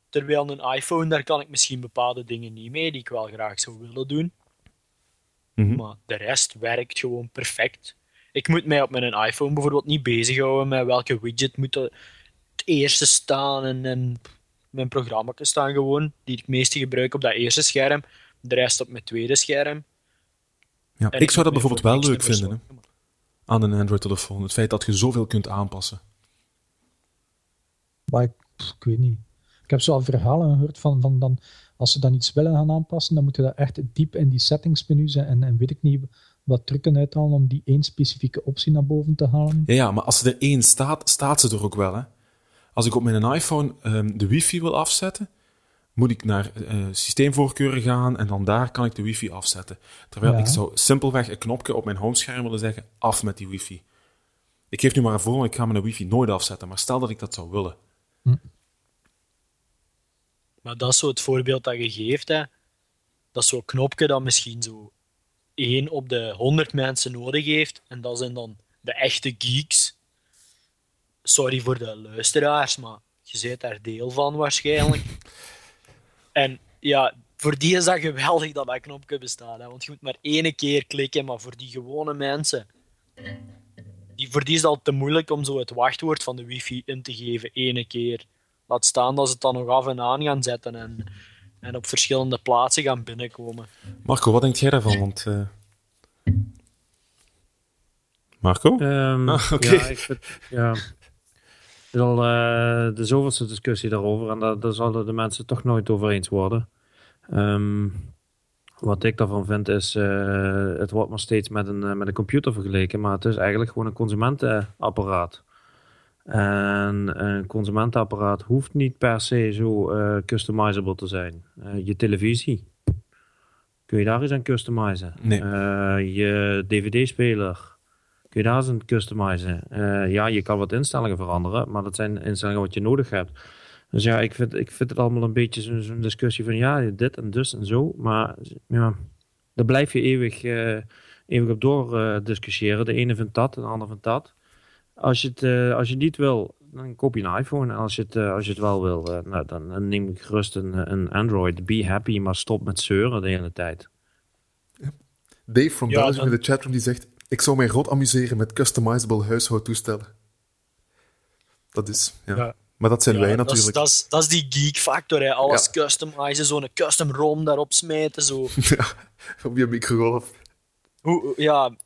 Terwijl een iPhone, daar kan ik misschien bepaalde dingen niet mee die ik wel graag zou willen doen. Mhm. Maar de rest werkt gewoon perfect. Ik moet mij op mijn iPhone bijvoorbeeld niet bezighouden met welke widget moet het eerste staan en, en mijn programma staan gewoon, die ik het meeste gebruik op dat eerste scherm, de rest op mijn tweede scherm. Ja, En ik zou dat bijvoorbeeld voor wel leuk vinden hè, aan een Android-telefoon. Het feit dat je zoveel kunt aanpassen. Maar ik, weet niet. Ik heb zo al verhalen gehoord van, van dan, als ze dan iets willen gaan aanpassen, dan moeten dat echt diep in die settingsmenu zijn en, en weet ik niet wat trucken uithalen om die één specifieke optie naar boven te halen. Ja, ja, maar als er één staat, staat ze er ook wel. Hè? Als ik op mijn iPhone ehm, de wifi wil afzetten, moet ik naar eh, systeemvoorkeuren gaan en dan daar kan ik de wifi afzetten. Terwijl Ja. ik zou simpelweg een knopje op mijn homescherm willen zeggen, af met die wifi. Ik geef nu maar een voorbeeld, ik ga mijn wifi nooit afzetten, maar stel dat ik dat zou willen. Maar dat is zo het voorbeeld dat je geeft. Hè. Dat is zo'n knopje dat misschien zo één op de 100 mensen nodig heeft. En dat zijn dan de echte geeks. Sorry voor de luisteraars, maar je bent daar deel van waarschijnlijk. en ja, voor die is dat geweldig dat dat knopje bestaat. Hè. Want je moet maar één keer klikken, maar voor die gewone mensen... Die, voor die is het al te moeilijk om zo het wachtwoord van de wifi in te geven, ene keer. Laat staan dat ze het dan nog af en aan gaan zetten en, en op verschillende plaatsen gaan binnenkomen. Marco, wat denkt jij daarvan? Want, eh, Marco? Ehm, Ah, oké. Ja, ik vind, ja. Is al eh, de zoveelste discussie daarover en daar, daar zullen de mensen toch nooit over eens worden. Ehm, wat ik daarvan vind is, eh, het wordt maar steeds met een, eh, met een computer vergeleken, maar het is eigenlijk gewoon een consumentenapparaat. En een consumentenapparaat hoeft niet per se zo customizable te zijn. Je televisie, kun je daar eens aan customizen? Nee. Je dvd-speler, kun je daar eens customizen? Eh, ja, je kan wat instellingen veranderen, maar dat zijn instellingen wat je nodig hebt. Dus ja, ik vind, ik vind het allemaal een beetje zo'n discussie van ja, dit en dus en zo. Maar ja, daar blijf je eeuwig, eh, eeuwig op door eh, discussiëren. De ene vindt dat, de ander vindt dat. Als je het, eh, als je het niet wil, dan koop je een iPhone. En als je het, als je het wel wil, eh, nou, dan, dan neem ik gerust een, een Android. Be happy, maar stop met zeuren de hele tijd. Dave from Ja, Belgium dan- in de chatroom die zegt: Ik zou mij rot amuseren met customizable huishoudtoestellen. Dat is, ja. Ja. Maar dat zijn Ja, wij dat is- natuurlijk. Dat is, dat is die geek factor, hè. alles customizen, zo'n custom ROM daarop smijten. Zo. ja, op je microgolf. Hoe, ja,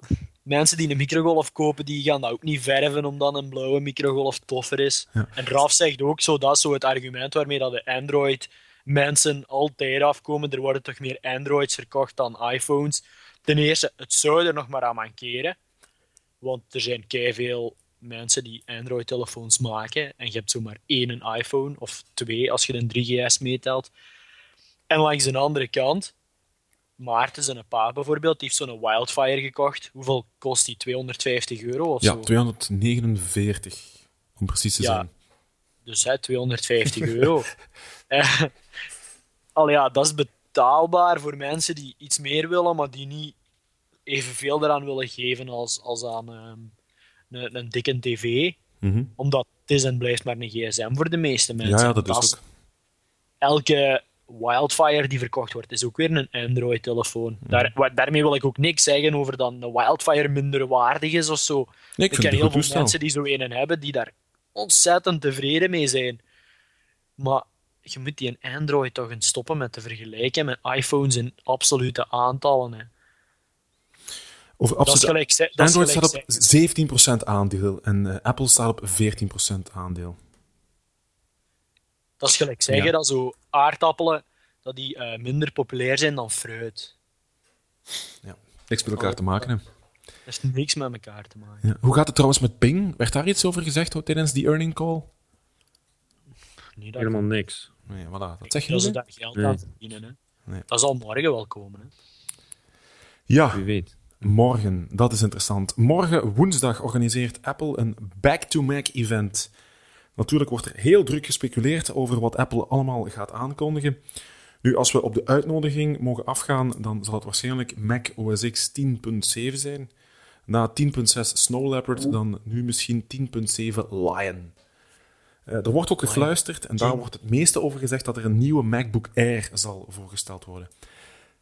mensen die een microgolf kopen, die gaan dat ook niet verven omdat een blauwe microgolf toffer is. Ja. En Raf zegt ook zo, dat is zo het argument waarmee dat de Android mensen altijd afkomen. Er worden toch meer Androids verkocht dan iPhones. Ten eerste, het zou er nog maar aan mankeren. Want er zijn veel mensen die Android-telefoons maken. En je hebt zomaar één een iPhone, of twee als je een 3GS meetelt. En langs de andere kant, Maarten zijn pa bijvoorbeeld, die heeft zo'n Wildfire gekocht. Hoeveel kost die? 250 euro of Ja, zo? 249, om precies te Ja. zijn. Dus hè, 250 euro. Eh, al ja, dat is betaalbaar voor mensen die iets meer willen, maar die niet evenveel eraan willen geven als, als aan ehm, een, een dikke tv. Mhm. Omdat het is en blijft maar een gsm voor de meeste mensen. Ja, ja, dat is is ook. elke Wildfire die verkocht wordt, is ook weer een Android-telefoon. Mhm. Daar, daarmee wil ik ook niks zeggen over dat een Wildfire minder waardig is of zo. Nee, ik Ik ken heel veel toestel. mensen die zo een hebben die daar ontzettend tevreden mee zijn. Maar je moet die een Android toch eens stoppen met te vergelijken met iPhones in absolute aantallen. Hè. Over Dat is gelijk, dat is Android gelijk staat op zeggen. 17% aandeel en eh, Apple staat op 14% aandeel. Dat is gelijk zeggen Ja. dat zo aardappelen dat die, eh, minder populair zijn dan fruit. Niks met elkaar te maken. Hè. Dat heeft niks met elkaar te maken. Ja. Hoe gaat het trouwens met Ping? Werd daar iets over gezegd hoor, tijdens die earning call? Niet dat Helemaal niks. Nee, voilà, dat zeg je dat ze daar geld Nee. aan verdienen. Hè. Nee. Dat zal morgen wel komen. Hè. Ja, Wie weet. Morgen. Dat is interessant. Morgen, woensdag, organiseert Apple een Back-to-Mac event. Natuurlijk wordt er heel druk gespeculeerd over wat Apple allemaal gaat aankondigen. Nu, als we op de uitnodiging mogen afgaan, dan zal het waarschijnlijk Mac OS X 10.7 zijn. Na 10.6 Snow Leopard, dan nu misschien 10.7 Lion. Eh, er wordt ook gefluisterd, en daar wordt het meeste over gezegd, dat er een nieuwe MacBook Air zal voorgesteld worden.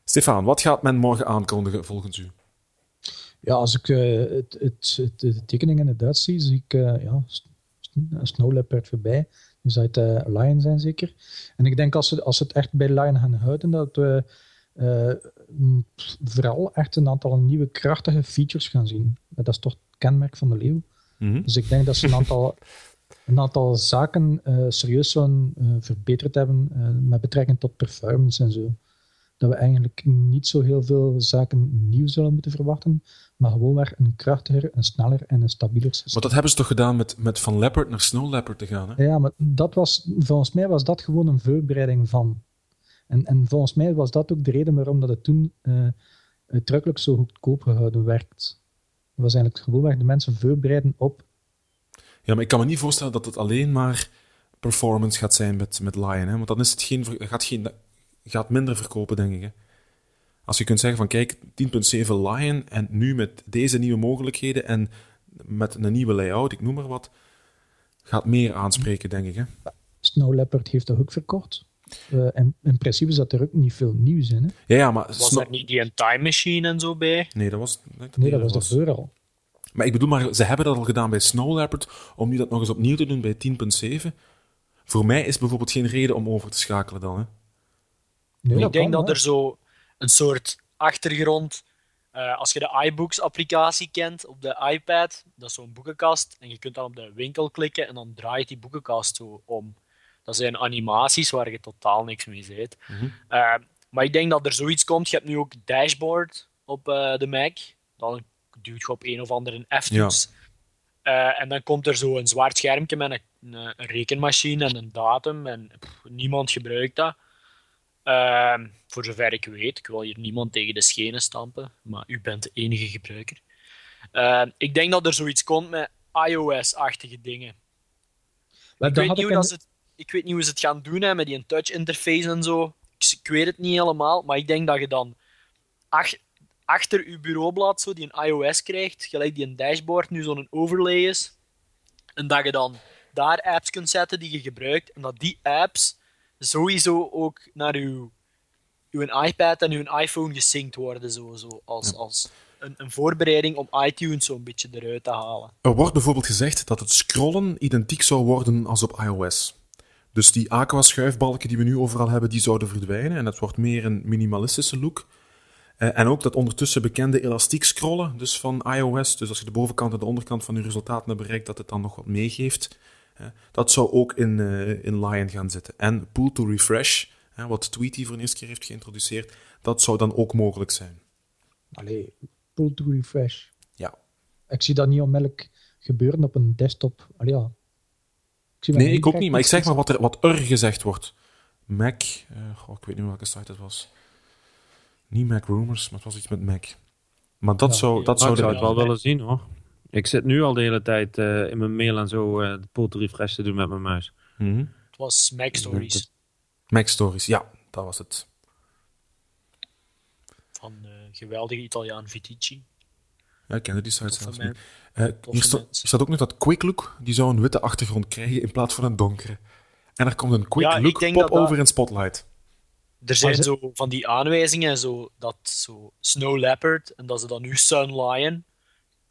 Stefan, wat gaat men morgen aankondigen volgens u? Ja, als ik eh, het, het, het, de tekening in het Duits zie, zie ik eh, ja, Snow Leopard voorbij. Nu zou het eh, Lion zijn zeker. En ik denk als ze, als ze het echt bij Lion gaan houden, dat we vooral echt een aantal nieuwe krachtige features gaan zien. Dat is toch het kenmerk van de leeuw. Dus ik denk dat ze een aantal, een aantal zaken serieus verbeterd hebben met betrekking tot performance en zo. Dat we eigenlijk niet zo heel veel zaken nieuw zullen moeten verwachten, maar gewoon weer een krachtiger, een sneller en een stabieler systeem. Maar dat hebben ze toch gedaan met, met van Leopard naar Snow Leopard te gaan, hè? Ja, maar dat was, volgens mij was dat gewoon een voorbereiding van. En, en volgens mij was dat ook de reden waarom dat het toen eh uitdrukkelijk zo goedkoop gehouden werd. Dat was eigenlijk gewoon waar de mensen voorbereiden op. Ja, maar ik kan me niet voorstellen dat het alleen maar performance gaat zijn met, met Lion, hè? Want dan is het geen, gaat, geen, gaat minder verkopen, denk ik, hè? Als je kunt zeggen van, kijk, 10.7 Lion en nu met deze nieuwe mogelijkheden en met een nieuwe layout, ik noem maar wat, gaat meer aanspreken, denk ik, hè? Snow Leopard heeft dat ook verkocht. Eh, en in principe zat er ook niet veel nieuws in. Hè? Ja, ja, maar... Was er niet die een time machine en zo bij? Nee, dat was... Nee, Nee, dat er was al. Maar ik bedoel, maar ze hebben dat al gedaan bij Snow Leopard, om nu dat nog eens opnieuw te doen bij 10.7. Voor mij is bijvoorbeeld geen reden om over te schakelen dan, hè? Nee, ik denk kan, dat hè. er zo een soort achtergrond. eh, als je de iBooks-applicatie kent op de iPad, dat is zo'n boekenkast. En je kunt dan op de winkel klikken en dan draait die boekenkast zo om. Dat zijn animaties waar je totaal niks mee ziet. Eh, maar ik denk dat er zoiets komt. Je hebt nu ook dashboard op eh, de Mac. Dan duwt je op een of andere F-toets. Eh, en dan komt er zo een zwart schermpje met een, een, een rekenmachine en een datum. En pff, niemand gebruikt dat. Ehm, voor zover ik weet, ik wil hier niemand tegen de schenen stampen, maar u bent de enige gebruiker. Ehm, ik denk dat er zoiets komt met iOS-achtige dingen. Maar Ik weet, niet ik hoe dat ze het, ik weet niet hoe ze het gaan doen hè, met die touch interface en zo. Ik, ik weet het niet helemaal, maar ik denk dat je dan ach- achter je bureaublad zo die een iOS krijgt, gelijk die een dashboard nu zo'n overlay is. En dat je dan daar apps kunt zetten die je gebruikt. En dat die apps sowieso ook naar uw, uw iPad en uw iPhone gesynct worden. Zo, zo, als, als een, een voorbereiding om iTunes zo'n beetje eruit te halen. Er wordt bijvoorbeeld gezegd dat het scrollen identiek zou worden als op iOS. Dus die aqua-schuifbalken die we nu overal hebben, die zouden verdwijnen. En het wordt meer een minimalistische look. Eh, en ook dat ondertussen bekende elastiek scrollen, dus van iOS. Dus als je de bovenkant en de onderkant van je resultaten hebt bereikt, dat het dan nog wat meegeeft. Dat zou ook in, eh, in Lion gaan zitten. En pull to refresh, hè, wat Tweety voor de eerste keer heeft geïntroduceerd, dat zou dan ook mogelijk zijn. Allee, pull to refresh. Ja. Ik zie dat niet onmiddellijk gebeuren op een desktop. Allee, ja. Ik zie dat Nee, ik ook niet, maar ik zeg maar wat er, wat er gezegd wordt. Mac, eh, goh, ik weet niet welke site het was. Niet Mac Rumors, maar het was iets met Mac. Maar dat Ja. zou, dat zou ik zou het wel willen zien hoor. Ik zit nu al de hele tijd eh, in mijn mail en zo eh, de to refresh te doen met mijn muis. Mhm. Het was Mac Stories Mac Stories, ja, dat was het. van de geweldige Italiaan Vitici. Ja, ik kende die site zelfs niet. Eh, hier sta- staat ook nog dat Quick Look, die zou een witte achtergrond krijgen in plaats van een donkere. En er komt een Quick Ja, Look denk pop dat in Spotlight. Er zijn ze- zo van die aanwijzingen, zo, dat zo Snow Leopard en dat ze dan nu Sun Lion.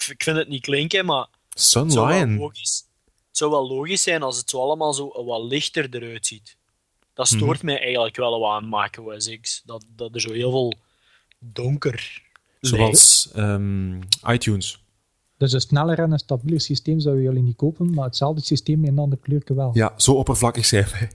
Ik vind het niet klinken, maar Sun het zou, wel Lion. logisch, het zou wel logisch zijn als het zo allemaal zo wat lichter eruit ziet. Dat stoort Mhm. mij eigenlijk wel wat aan OS X. Dat, dat er zo heel veel donker Zoals ehm, iTunes. Dus een sneller en een stabieler systeem zouden jullie niet kopen, maar hetzelfde systeem met een ander kleurke wel. Ja, zo oppervlakkig zijn wij.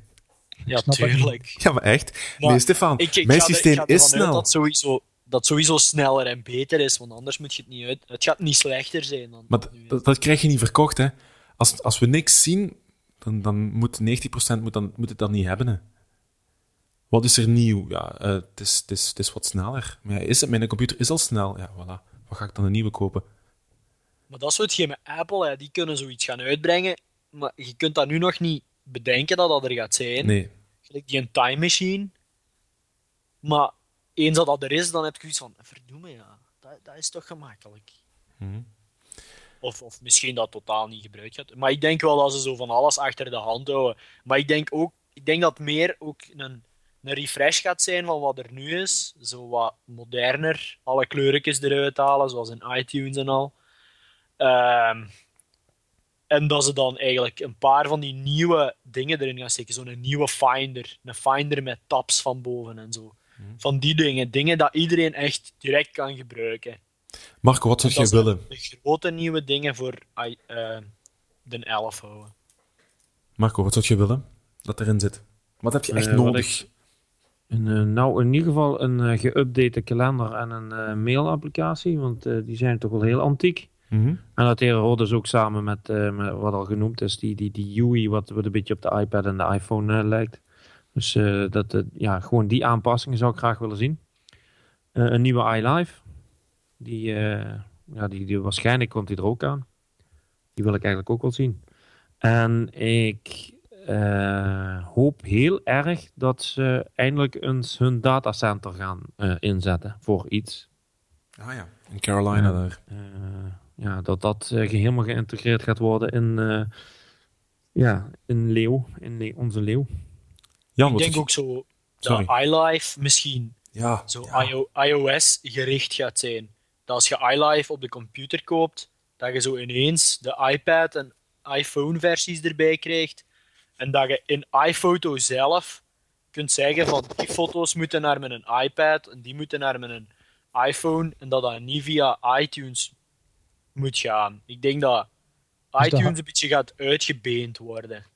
Ja, snap het tuurlijk. Ja, maar echt. Maar nee, Stefan, Ik, ik mijn er- systeem is snel. Dat sowieso, dat sowieso sneller en beter is, want anders moet je het niet uit. Het gaat niet slechter zijn dan. Maar nu dat, dat krijg je niet verkocht, hè. Als, als we niks zien, dan, dan moet 90% moet, dan, moet het dan niet hebben, hè. Wat is er nieuw? Ja, eh, het, is, het, is, het is wat sneller. Maar ja, is het, mijn computer is al snel. Ja, voilà. Wat ga ik dan een nieuwe kopen? Maar dat is hetgeen met Apple, hè. die kunnen zoiets gaan uitbrengen, maar je kunt dat nu nog niet bedenken dat dat er gaat zijn. Nee. Gelijk die een time machine. Maar eens dat dat er is, dan heb ik iets van, verdomme ja, dat, dat is toch gemakkelijk. Mhm. Of, of misschien dat totaal niet gebruikt gaat. Maar ik denk wel dat ze zo van alles achter de hand houden. Maar ik denk ook, ik denk dat meer ook een, een refresh gaat zijn van wat er nu is. Zo wat moderner, alle kleurtjes eruit halen, zoals in iTunes en al. Ehm, en dat ze dan eigenlijk een paar van die nieuwe dingen erin gaan steken. Zo'n nieuwe Finder. Een Finder met tabs van boven en zo. Van die dingen. Dingen dat iedereen echt direct kan gebruiken. Marco, wat zou jij ze willen? De grote nieuwe dingen voor eh, de 11 houden. Marco, wat zou je willen dat erin zit? Wat heb je echt Eh, nodig? Een, eh, nou, in ieder geval een geüpdate kalender en een mailapplicatie, want die zijn toch wel heel antiek. Mhm. En dat hoort dus ook samen met, eh, met wat al genoemd is, die, die, die UI, wat, wat een beetje op de iPad en de iPhone lijkt. Dus eh, dat, eh, ja, gewoon die aanpassingen zou ik graag willen zien. Eh, een nieuwe iLive. Die, ja, die, die, waarschijnlijk komt die er ook aan. Die wil ik eigenlijk ook wel zien. En ik hoop heel erg dat ze eindelijk eens hun datacenter gaan inzetten voor iets. Ah ja, in Carolina daar. Ja, dat dat helemaal geïntegreerd gaat worden in, ja, in Leeuw, in onze Leeuw. Jan, ik denk ook zo Sorry. dat iLife misschien Ja, zo ja. IO iOS gericht gaat zijn. Dat als je iLife op de computer koopt, dat je zo ineens de iPad en iPhone versies erbij krijgt. En dat je in iPhoto zelf kunt zeggen van die foto's moeten naar mijn iPad en die moeten naar mijn iPhone. En dat dat niet via iTunes moet gaan. Ik denk dat dat iTunes een beetje gaat uitgebeend worden.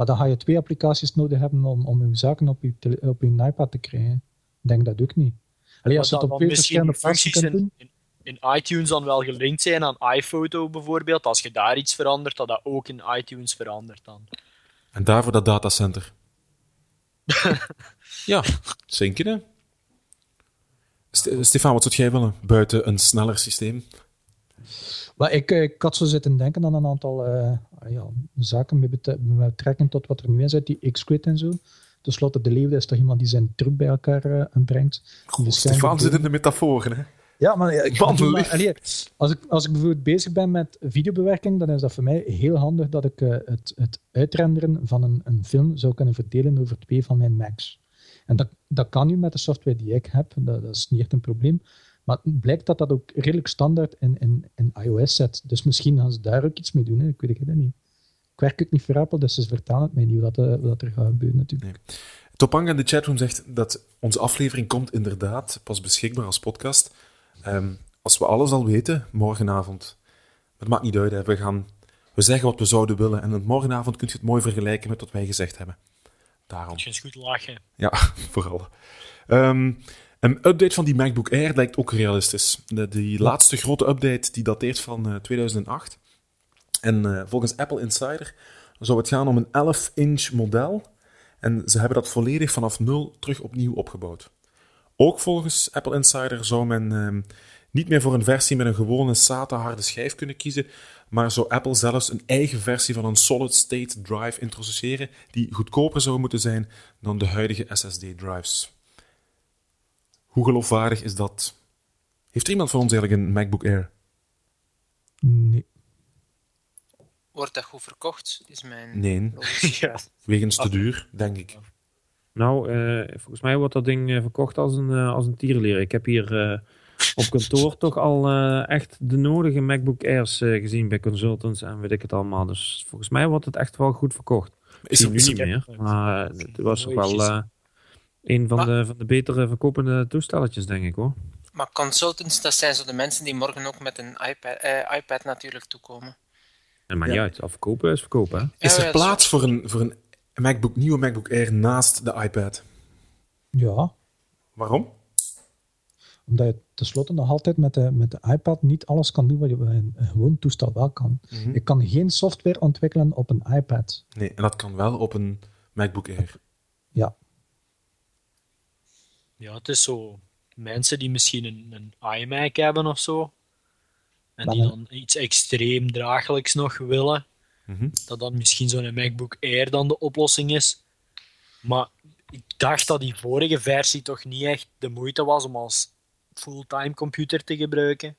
Maar dan ga je twee applicaties nodig hebben om, om je zaken op je, tele- op je iPad te krijgen. Ik denk dat ook niet. Alleen als je het op twee verschillende functies kunt in, doen. in, in iTunes dan wel gelinkt zijn aan iPhoto bijvoorbeeld. Als je daar iets verandert, dat dat ook in iTunes verandert dan. En daarvoor dat datacenter. ja, zeker hè. Ste- Stefan, wat zou jij willen? Buiten een sneller systeem? Maar ik, eh, ik had zo zitten denken aan een aantal eh, ja, zaken met, bet- met betrekking tot wat er nu in zit, die X-Grid en zo. Ten slotte, de leeuw is toch iemand die zijn truc bij elkaar eh, brengt. Stefan zit in de metaforen, hè? Ja, maar ik maar, allee, als, ik, als ik bijvoorbeeld bezig ben met videobewerking, dan is dat voor mij heel handig dat ik het, het uitrenderen van een, een film zou kunnen verdelen over twee van mijn Macs. En dat, dat kan nu met de software die ik heb, dat, dat is niet echt een probleem. Maar het blijkt dat dat ook redelijk standaard in, in, in iOS zit. Dus misschien gaan ze daar ook iets mee doen, hè. ik weet het niet. Ik werk ook niet voor Apple, dus ze vertalen het mij niet wat, eh, wat er gaat gebeuren natuurlijk. Topanga in de chatroom zegt dat onze aflevering komt inderdaad pas beschikbaar als podcast. Ehm, als we alles al weten, morgenavond. Het maakt niet uit, hè. We, gaan, we zeggen wat we zouden willen. En morgenavond kun je het mooi vergelijken met wat wij gezegd hebben. Daarom. Je eens goed lachen. Ja, vooral. Ehm, een update van die MacBook Air lijkt ook realistisch. De, die laatste grote update die dateert van eh, 2008. En eh, volgens Apple Insider zou het gaan om een 11-inch model. En ze hebben dat volledig vanaf nul terug opnieuw opgebouwd. Ook volgens Apple Insider zou men ehm, niet meer voor een versie met een gewone SATA-harde schijf kunnen kiezen, maar zou Apple zelfs een eigen versie van een solid-state drive introduceren, die goedkoper zou moeten zijn dan de huidige SSD-drives. Hoe geloofwaardig is dat? Heeft er iemand van ons eigenlijk een MacBook Air? Nee. Wordt dat goed verkocht? Is mijn Nee, ja. wegens te duur, denk ik. Nou, eh, volgens mij wordt dat ding eh, verkocht als een, eh, als een tierleer. Ik heb hier eh, op kantoor toch al eh, echt de nodige MacBook Airs eh, gezien bij consultants en weet ik het allemaal. Dus volgens mij wordt het echt wel goed verkocht. Is er, nu niet er- meer, maar eh, het was toch wel eh, een van Maar- de, van de betere verkopende toestelletjes, denk ik hoor. Maar consultants, dat zijn zo de mensen die morgen ook met een iPad, eh, iPad natuurlijk toekomen. En maar niet Ja. uit. Of verkopen is verkopen, hè? Is er ja, plaats voor een, voor een MacBook, nieuwe MacBook Air naast de iPad? Ja, Waarom? omdat je tenslotte nog altijd met de, met de iPad niet alles kan doen wat je bij een, een gewoon toestel wel kan. Mhm. Je kan geen software ontwikkelen op een iPad. Nee, en dat kan wel op een MacBook Air. Ja, Ja, het is zo. Mensen die misschien een, een iMac hebben of zo. En die een- dan iets extreem draaglijks nog willen. Mhm. Dat dan misschien zo'n MacBook Air dan de oplossing is. Maar ik dacht dat die vorige versie toch niet echt de moeite was om als fulltime computer te gebruiken.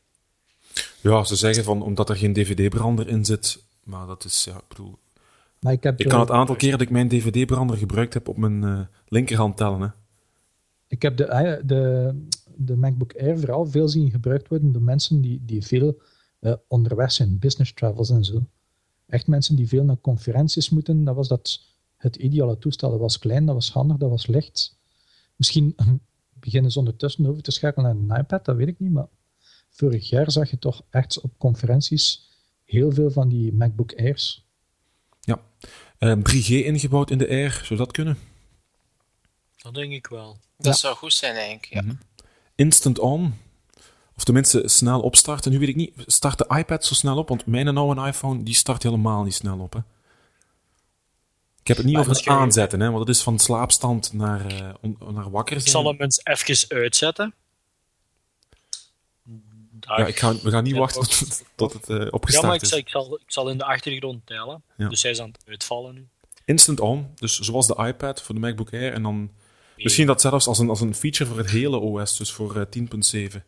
Ja, ze zeggen van omdat er geen DVD-brander in zit. Maar dat is, ja, ik bedoel. maar ik heb, Ik kan het aantal keer dat ik mijn DVD-brander gebruikt heb op mijn eh, linkerhand tellen. Hè. Ik heb de, i- de, de MacBook Air vooral veel zien gebruikt worden door mensen die, die veel eh, onderweg zijn, business travels en zo. Echt mensen die veel naar conferenties moeten, dat was dat het ideale toestel. Dat was klein, dat was handig, dat was licht. Misschien beginnen ze ondertussen over te schakelen naar een iPad, dat weet ik niet, maar vorig jaar zag je toch echt op conferenties heel veel van die MacBook Airs. Ja. Eh, 3G ingebouwd in de Air, zou dat kunnen? Dat denk ik wel. Dat Ja. zou goed zijn, eigenlijk. Ja. Instant on. Of tenminste snel opstarten. Nu weet ik niet, start de iPad zo snel op? Want mijn oude iPhone die start helemaal niet snel op. Hè? Ik heb het niet Maar over het je- aanzetten, hè, want het is van slaapstand naar, eh, on- naar wakker Ik zijn. zal hem eens even uitzetten. Dag. Ja, ik ga, we gaan niet Ja, wachten tot, tot het eh, Ja, maar opgestart ik is. zal, ik, zal, ik zal in de achtergrond tellen. Ja. Dus hij is aan het uitvallen nu. Instant on, dus zoals de iPad voor de MacBook Air. En dan misschien dat zelfs als een, als een feature voor het hele OS, dus voor eh, 10.7.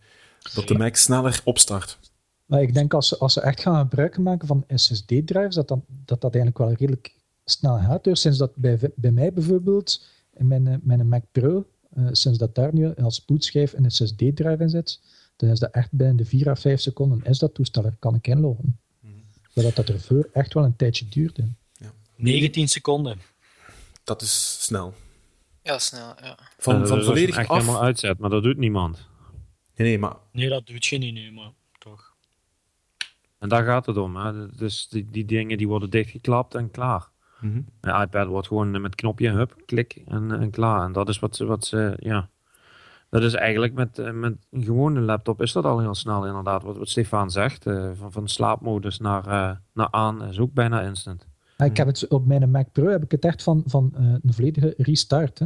Dat de Mac sneller opstart. Maar ik denk als ze, als ze echt gaan gebruik maken van SSD-drives, dat, dat dat dat eigenlijk wel redelijk snel gaat. Dus sinds dat bij, bij mij bijvoorbeeld, in mijn, eh, mijn Mac Pro, eh, sinds dat daar nu als bootschijf een SSD-drive in zit, dan is dat echt binnen de 4 à 5 seconden is dat toestel, er kan ik inloggen. Maar dat dat ervoor echt wel een tijdje duurde. 19 seconden. Dat is snel. Heel snel, ja. Van, Eh, van dus volledig echt af. helemaal uitzet, maar dat doet niemand. Nee, nee, maar Nee, dat doet je niet nu, maar toch. En daar gaat het om. Hè. Dus die, die dingen die worden dichtgeklapt en klaar. mhm. Een iPad wordt gewoon met knopje, hup, klik en, en klaar. En dat is wat ze, wat ze ja. Dat is eigenlijk met, eh, met een gewone laptop is dat al heel snel inderdaad. Wat, wat Stefan zegt, eh, van, van slaapmodus naar, eh, naar aan is ook bijna instant. Maar ik heb het op mijn Mac Pro heb ik het echt van, van eh, een volledige restart. Hè?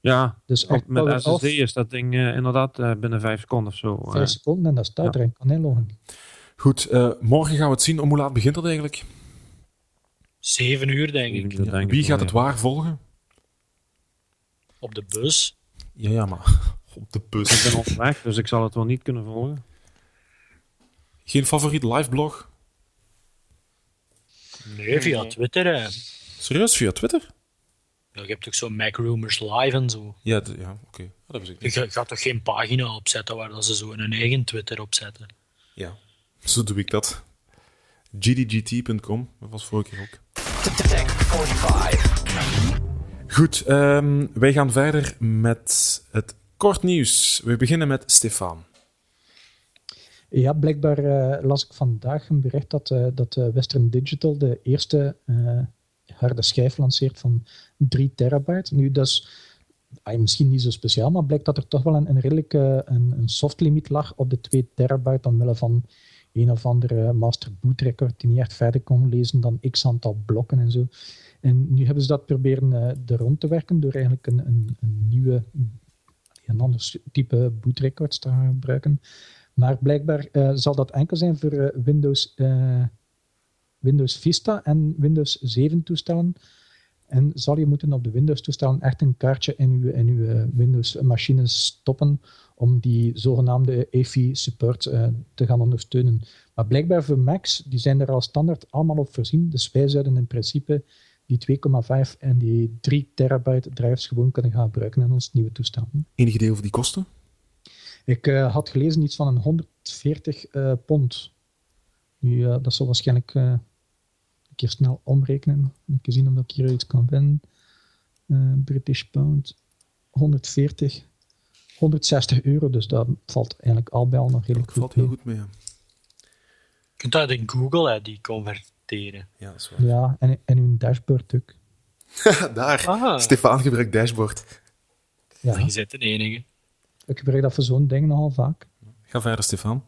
Ja, Dus echt met SSD off, is dat ding eh, inderdaad eh, binnen vijf seconden of zo. 5 seconden en dat staat ja. er en kan inloggen. goed. eh, morgen gaan we het zien. Om hoe laat begint dat eigenlijk? 7 uur, denk ik. Denk ik Wie gaat het ja. waar volgen? Op de bus. Ja, ja, maar op de Ik bus. ben onderweg, dus ik zal het wel niet kunnen volgen. Geen favoriet liveblog? Nee, via Nee. Twitter. Hè. Serieus, via Twitter? Ja, je hebt toch zo Mac Rumors Live en zo. Ja, d- ja oké. Dat wist ik Je ga- gaat toch geen pagina opzetten waar dat ze zo hun eigen Twitter opzetten? Ja, zo doe ik dat. gdgt.com, dat was vorige keer ook. Tech 45. Goed, ehm, wij gaan verder met het kort nieuws. We beginnen met Stefan. Ja, blijkbaar eh, las ik vandaag een bericht dat, eh, dat eh, Western Digital de eerste harde schijf lanceert van 3 terabyte. Nu, dat is ah, misschien niet zo speciaal, maar blijkt dat er toch wel een, een redelijke een, een soft limiet lag op de 2 terabyte omwille van een of andere master boot record die niet echt verder kon lezen dan x aantal blokken en zo. En nu hebben ze dat proberen eh, er rond te werken door eigenlijk een, een, een nieuwe, een ander type bootrecords te gaan gebruiken. Maar blijkbaar eh, zal dat enkel zijn voor eh, Windows, eh, Windows Vista en Windows 7 toestellen. En zal je moeten op de Windows toestellen echt een kaartje in uw, in uw Windows machine stoppen om die zogenaamde AFI support te gaan ondersteunen. Maar blijkbaar voor Macs, die zijn er al standaard allemaal op voorzien. Dus wij zouden in principe die 2,5 en die 3 terabyte drives gewoon kunnen gaan gebruiken in ons nieuwe toestel. Enig idee over die kosten? Ik eh, had gelezen iets van een 140 eh, pond. Nu, eh, dat zal waarschijnlijk eh, een keer snel omrekenen. Een keer zien of ik hier iets kan vinden. Eh, British pound 140 160 euro, dus dat valt eigenlijk al bij al nog redelijk Dat valt goed heel mee. goed mee. ja. Je kunt dat in Google hè, die converteren. Ja, dat is waar. Ja, en, en uw dashboard ook. Daar. Ah, Stefan gebruikt dashboard. Ja, je zit de enige. Ik gebruik dat voor zo'n ding nogal vaak. Ga verder, Stefan.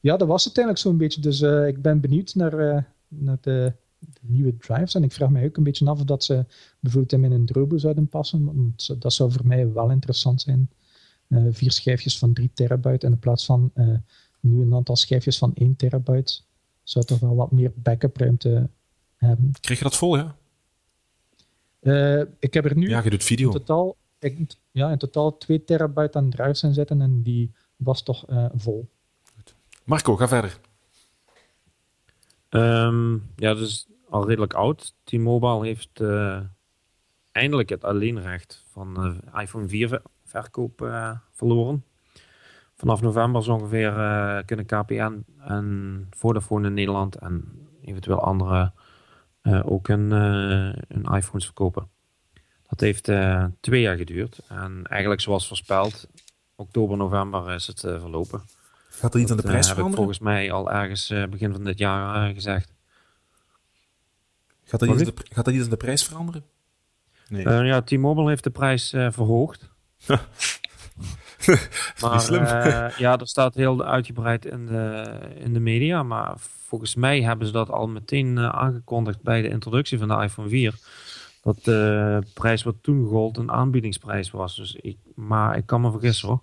Ja, dat was het eigenlijk zo'n beetje. Dus eh, ik ben benieuwd naar, eh, naar de, de nieuwe drives. En ik vraag mij ook een beetje af of dat ze bijvoorbeeld in mijn Drobo zouden passen. Want dat zou voor mij wel interessant zijn. Eh, vier schijfjes van 3 terabyte in plaats van eh, nu een aantal schijfjes van 1 terabyte. Zou toch wel wat meer backup ruimte hebben. Krijg je dat vol, ja? Eh, ik heb er nu Ja, je doet in video. totaal, ik, ja, in totaal 2 terabyte aan drives in zitten en die was toch eh, vol. Marco, ga verder. Ehm, ja, dat is al redelijk oud. T-Mobile heeft eh, eindelijk het alleenrecht van de iPhone 4 ver- verkoop eh, verloren. Vanaf november zo ongeveer eh, kunnen KPN en Vodafone in Nederland en eventueel andere eh, ook hun, eh, hun iPhones verkopen. Dat heeft eh, twee jaar geduurd. En eigenlijk zoals voorspeld, oktober, november is het eh, verlopen. Gaat er iets aan de prijs heb ik veranderen? volgens mij al ergens begin van dit jaar gezegd. Gaat er iets aan Sorry? de, gaat er iets aan de prijs veranderen? Nee. Eh, ja, T-Mobile heeft de prijs eh, verhoogd. maar slim. eh, ja, dat staat heel uitgebreid in de, in de media. Maar volgens mij hebben ze dat al meteen aangekondigd bij de introductie van de iPhone 4. Dat de prijs wat toen gold een aanbiedingsprijs was. Dus ik, maar ik kan me vergissen hoor.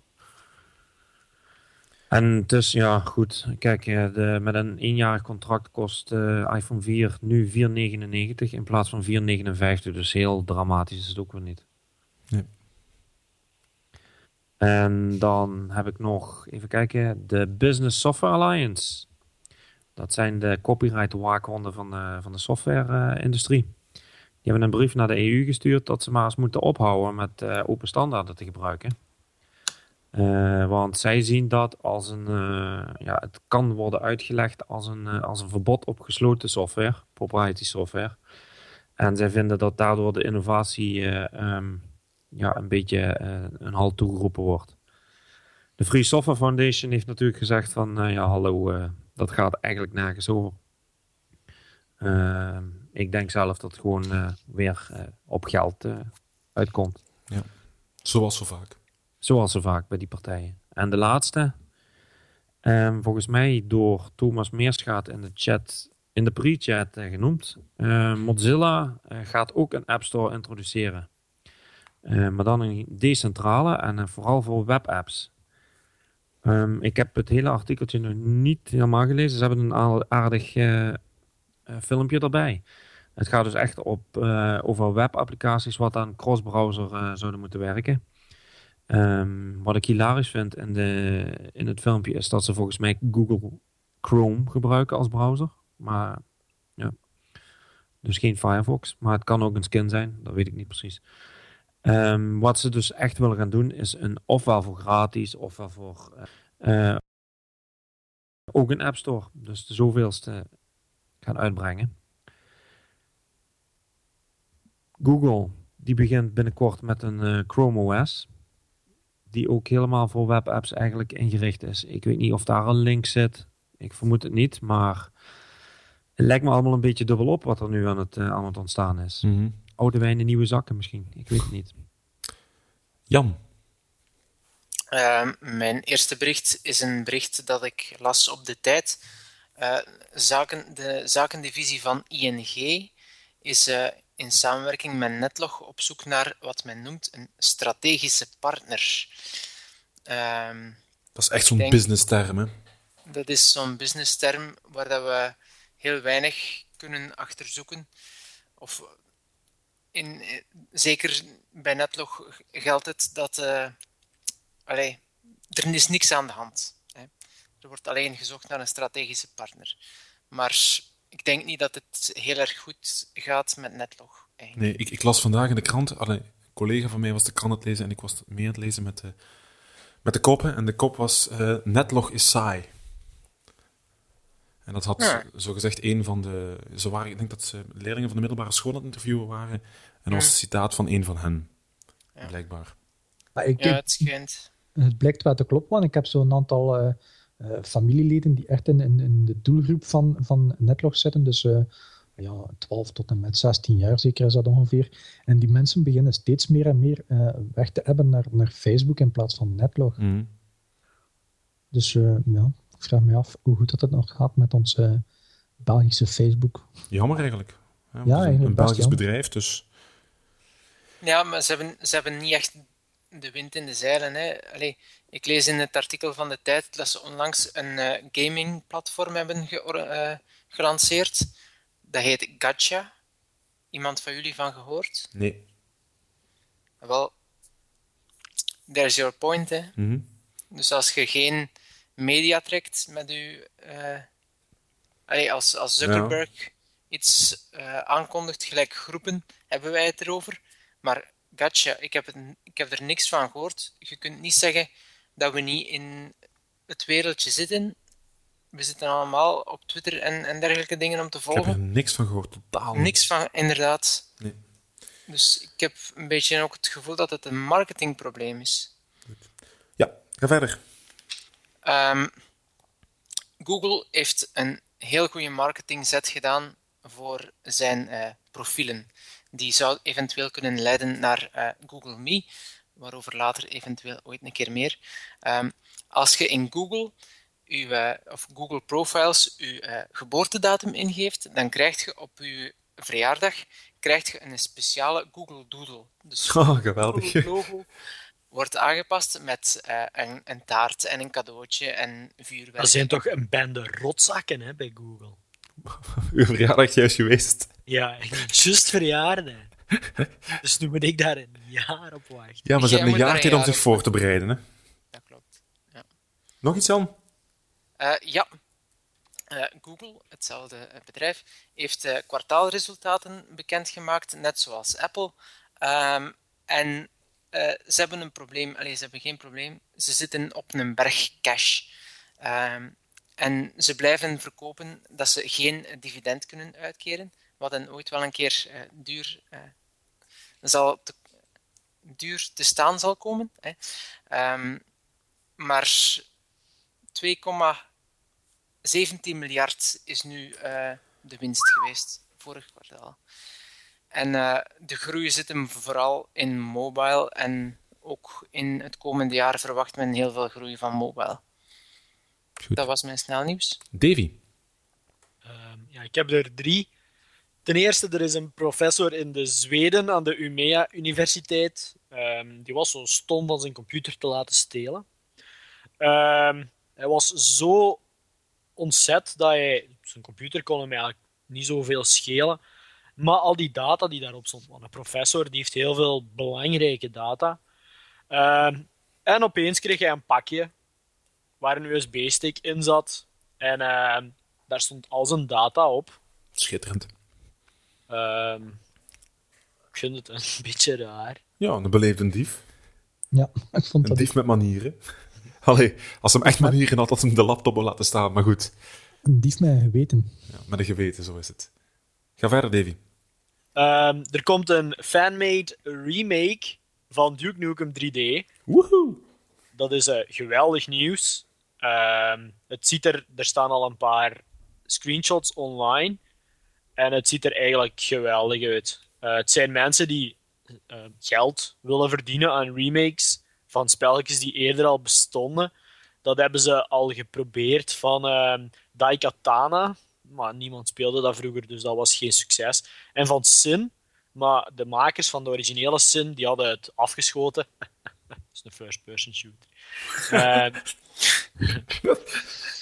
En dus ja, goed. Kijk, eh, de, met een eenjarig contract kost de iPhone 4 nu 4,99 in plaats van 4,59. Dus heel dramatisch is het ook weer niet. Nee. En dan heb ik nog, even kijken, de Business Software Alliance. Dat zijn de copyright waakhonden van de, van de software-industrie. Hebben een brief naar de EU gestuurd dat ze maar eens moeten ophouden met eh, open standaarden te gebruiken. Eh, want zij zien dat als een, eh, ja, het kan worden uitgelegd als een, als een verbod op gesloten software, proprietary software. En zij vinden dat daardoor de innovatie eh, ehm, ja, een beetje een halt toegeroepen wordt. De Free Software Foundation heeft natuurlijk gezegd van, ja hallo, dat gaat eigenlijk nergens over. Ehm, ik denk zelf dat het gewoon eh, weer eh, op geld eh, uitkomt. Zoals zo vaak. Zoals zo vaak bij die partijen. En de laatste, ehm, volgens mij door Thomas Meerschaat in de chat, in de pre-chat genoemd. Eh, Mozilla gaat ook een App Store introduceren. Eh, maar dan een decentrale en vooral voor webapps. Ehm, ik heb het hele artikeltje nog niet helemaal gelezen. Ze hebben een aardig filmpje erbij. Het gaat dus echt op, eh, over webapplicaties wat aan cross-browser eh, zouden moeten werken. Ehm, wat ik hilarisch vind in, de, in het filmpje is dat ze volgens mij Google Chrome gebruiken als browser. Maar ja, dus geen Firefox. Maar het kan ook een skin zijn, dat weet ik niet precies. Ehm, wat ze dus echt willen gaan doen is een ofwel voor gratis ofwel voor eh, eh, ook een App Store. Dus de zoveelste gaan uitbrengen. Google die begint binnenkort met een eh, Chrome OS die ook helemaal voor webapps eigenlijk ingericht is. Ik weet niet of daar een link zit. Ik vermoed het niet, maar het lijkt me allemaal een beetje dubbel op wat er nu aan het, eh, aan het ontstaan is. Mhm. Oude wijn in nieuwe zakken misschien. Ik weet het niet. Jan. Ehm, mijn eerste bericht is een bericht dat ik las op de tijd. Eh, zaken, de zakendivisie van ING is eh, in samenwerking met Netlog op zoek naar wat men noemt een strategische partner. Ehm, Dat is echt zo'n denk- business term, hè? dat is zo'n business term waar dat we heel weinig kunnen achterzoeken. Of in, eh, zeker bij Netlog geldt het dat allee, er is niks aan de hand. Er wordt alleen gezocht naar een strategische partner. Maar ik denk niet dat het heel erg goed gaat met Netlog. Eigenlijk. Nee, ik, ik las vandaag in de krant. Allee, een collega van mij was de krant aan het lezen en ik was mee aan het lezen met de, met de koppen. En de kop was: eh, Netlog is saai. En dat had Ja. zo gezegd een van de. Ze waren, ik denk dat ze leerlingen van de middelbare school aan het interviewen waren. En dat was een citaat van een van hen. Ja. Blijkbaar. Maar ik, Ja, het schijnt. het blijkt wel te kloppen, want ik heb zo'n aantal eh, familieleden die echt in, in, in de doelgroep van, van Netlog zitten. Dus eh, ja, 12 tot en met 16 jaar zeker is dat ongeveer. En die mensen beginnen steeds meer en meer eh, weg te hebben naar, naar Facebook in plaats van Netlog. Mhm. Dus eh, ja, ik vraag me af hoe goed dat het nog gaat met ons eh, Belgische Facebook. Jammer eigenlijk. Ja, Ja, eigenlijk een best Belgisch jammer. bedrijf, dus Ja, maar ze hebben, ze hebben niet echt de wind in de zeilen. Hè. Allee, ik lees in het artikel van de tijd dat ze onlangs een eh, gaming-platform hebben geor- eh, gelanceerd. Dat heet Gacha. Iemand van jullie van gehoord? nee. Wel, there's your point. Hè. Mhm. Dus als je geen media trekt met je. eh, allee, als, als Zuckerberg iets aankondigt, gelijk groepen, hebben wij het erover. Maar Gacha, ik heb, het, ik heb er niks van gehoord. Je kunt niet zeggen dat we niet in het wereldje zitten. We zitten allemaal op Twitter en, en dergelijke dingen om te Ik heb er volgen. niks van gehoord, totaal niet. Niks van, inderdaad. Nee. Dus ik heb een beetje ook het gevoel dat het een marketingprobleem is. Ja, ga verder. Ehm, Google heeft een heel goede marketingzet gedaan voor zijn eh, profielen. Die zou eventueel kunnen leiden naar eh, Google Me, waarover later eventueel ooit een keer meer. Ehm, als je in Google uw, eh, of Google Profiles uw eh, geboortedatum ingeeft, dan krijg je op uw verjaardag krijg je een speciale Google Doodle. Dus Oh, geweldig. Google logo wordt aangepast met eh, een, een taart en een cadeautje en vuurwerk. Dat zijn toch een bende rotzakken hè, bij Google. Uw verjaardag juist geweest. Ja, just verjaardag. Dus nu moet ik daar een jaar op wachten. Ja, maar ze Jij hebben een jaar tijd om zich voor te bereiden. Hè. Dat klopt. Nog iets, Jan? Eh, ja. Eh, Google, hetzelfde bedrijf, heeft eh, kwartaalresultaten bekendgemaakt, net zoals Apple. Ehm, en ze hebben een probleem. Allee, ze hebben geen probleem. Ze zitten op een berg cash. Ehm, en ze blijven verkopen dat ze geen dividend kunnen uitkeren, wat dan ooit wel een keer eh, duur, eh, zal te, duur te staan zal komen. Hè. Ehm, maar 2,17 miljard is nu eh, de winst geweest, vorig kwartaal. En eh, de groei zit hem vooral in mobile en ook in het komende jaar verwacht men heel veel groei van mobile. Goed. Dat was mijn snelnieuws. Davy. Ehm, ja, ik heb er drie. Ten eerste, er is een professor in de Zweden aan de Umea Universiteit. Ehm, die was zo stom van zijn computer te laten stelen. Ehm, hij was zo ontzet dat hij... Zijn computer kon hem eigenlijk niet zoveel schelen. Maar al die data die daarop stond, want een professor die heeft heel veel belangrijke data. Ehm, en opeens kreeg hij een pakje waar een USB-stick in zat. En daar stond al zijn data op. Schitterend. Ehm, ik vind het een beetje raar. Ja, een beleefde dief. Ja, ik vond Een dat dief met manieren. Allee, als hem echt manieren had, had hem de laptop wel laten staan. Maar goed, een dief met een geweten. ja, met een geweten, zo is het. Ga verder, Davy. Ehm, er komt een fanmade remake van Duke Nukem 3D. Woehoe! Dat is eh, geweldig nieuws. Ehm, het ziet er, er staan al een paar screenshots online. En het ziet er eigenlijk geweldig uit. Eh, het zijn mensen die eh, geld willen verdienen aan remakes van spelletjes die eerder al bestonden. Dat hebben ze al geprobeerd van ehm Daikatana. Maar niemand speelde dat vroeger, dus dat was geen succes. En van Sin. Maar de makers van de originele Sin die hadden het afgeschoten. dat is een first-person shooter.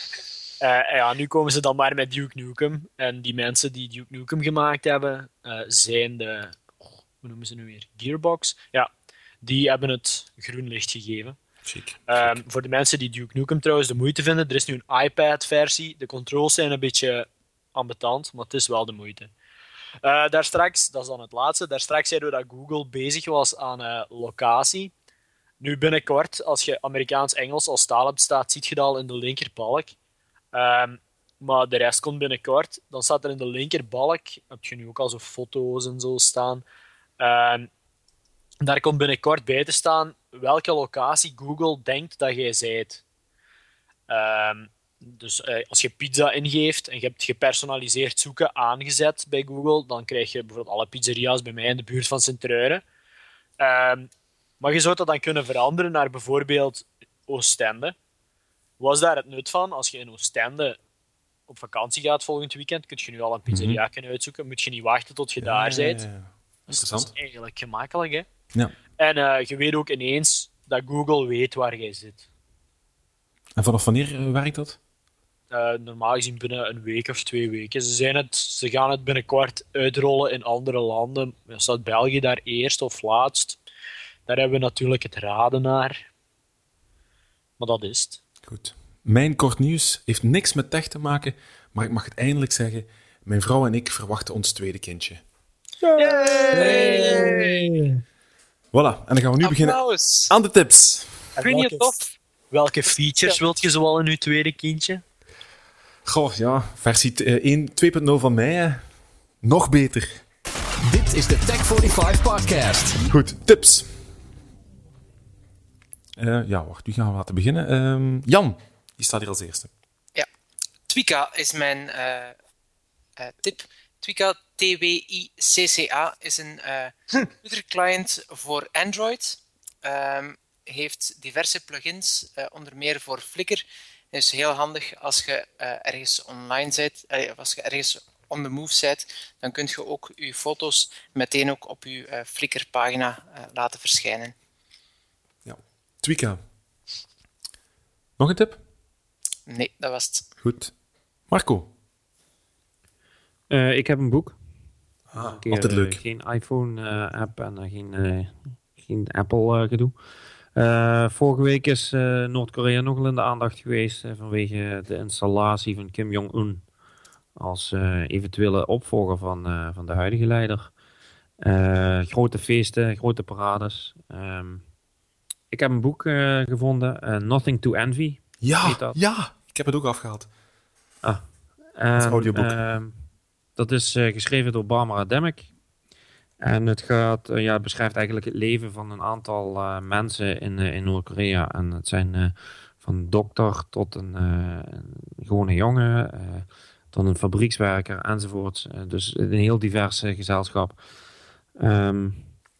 Eh, ja, nu komen ze dan maar met Duke Nukem. En die mensen die Duke Nukem gemaakt hebben, eh, zijn de... oh, hoe noemen ze nu weer? Gearbox? Ja, die hebben het groen licht gegeven. Chic. Ehm, voor de mensen die Duke Nukem trouwens de moeite vinden, er is nu een iPad-versie. De controls zijn een beetje ambetant, maar het is wel de moeite. Eh, daar straks, dat is dan het laatste, daar straks zeiden we dat Google bezig was aan locatie. Nu binnenkort, als je Amerikaans-Engels als taal hebt staat, ziet je dat al in de linkerbalk. Ehm, maar de rest komt binnenkort. Dan staat er in de linkerbalk, heb je nu ook al zo foto's en zo staan. Ehm, Daar komt binnenkort bij te staan welke locatie Google denkt dat jij zijt. Ehm, dus eh, als je pizza ingeeft en je hebt gepersonaliseerd zoeken aangezet bij Google, dan krijg je bijvoorbeeld alle pizzeria's bij mij in de buurt van Sint-Truiden. Maar je zou dat dan kunnen veranderen naar bijvoorbeeld Oostende. Was daar het nut van? Als je in Oostende op vakantie gaat volgend weekend, kun je nu al een pizzeria Mhm. kunnen uitzoeken. Moet je niet wachten tot je daar bent. Ja, ja, ja. Dus dat Interessant. is eigenlijk gemakkelijk. Hè? Ja. En eh, je weet ook ineens dat Google weet waar jij zit. En vanaf wanneer eh, werkt dat? Eh, normaal gezien binnen een week of twee weken. Ze, zijn het, ze gaan het binnenkort uitrollen in andere landen. Dan staat België daar eerst of laatst. Daar hebben we natuurlijk het raden naar. Maar dat is het. Goed. Mijn kort nieuws heeft niks met tech te maken, maar ik mag het eindelijk zeggen. Mijn vrouw en ik verwachten ons tweede kindje. Hey. Voilà, en dan gaan we nu beginnen aan de tips. En Vind je welke- tof? Welke features wilt je zoal in je tweede kindje? Goh, ja, versie eh, 1 2.0 van mij. hè. Nog beter. Dit is de Tech 45 Podcast. Goed, tips. Eh, ja, wacht, wie gaan we laten beginnen? Ehm, Jan, die staat hier als eerste. Twika is mijn eh, eh, tip. Twika, T-W-I-C-C-A, is een eh computerclient voor Android. Ehm, heeft diverse plugins, eh, onder meer voor Flickr. Is heel handig als je eh, ergens online bent, of als je ergens on the move bent, dan kun je ook je foto's meteen ook op je eh, Flickr-pagina eh, laten verschijnen. Twika. Nog een tip? Nee, dat was het. Goed. Marco. Eh, ik heb een boek. Ah, keer, altijd eh, leuk. geen iPhone-app en eh, geen, eh, geen Apple-gedoe. Eh, vorige week is eh, Noord-Korea nogal in de aandacht geweest eh, vanwege de installatie van Kim Jong-un als eh, eventuele opvolger van, eh, van de huidige leider. Eh, grote feesten, grote parades. Ehm, ik heb een boek eh, gevonden, eh, Nothing to Envy. Ja, ja, ik heb het ook afgehaald. Ehm, audioboek. ehm, dat is eh, geschreven door Barbara Demick. En het gaat, ja, het beschrijft eigenlijk het leven van een aantal mensen in, in Noord-Korea. En het zijn van dokter tot een, een gewone jongen, tot een fabriekswerker enzovoort. Dus een heel divers gezelschap. Ehm,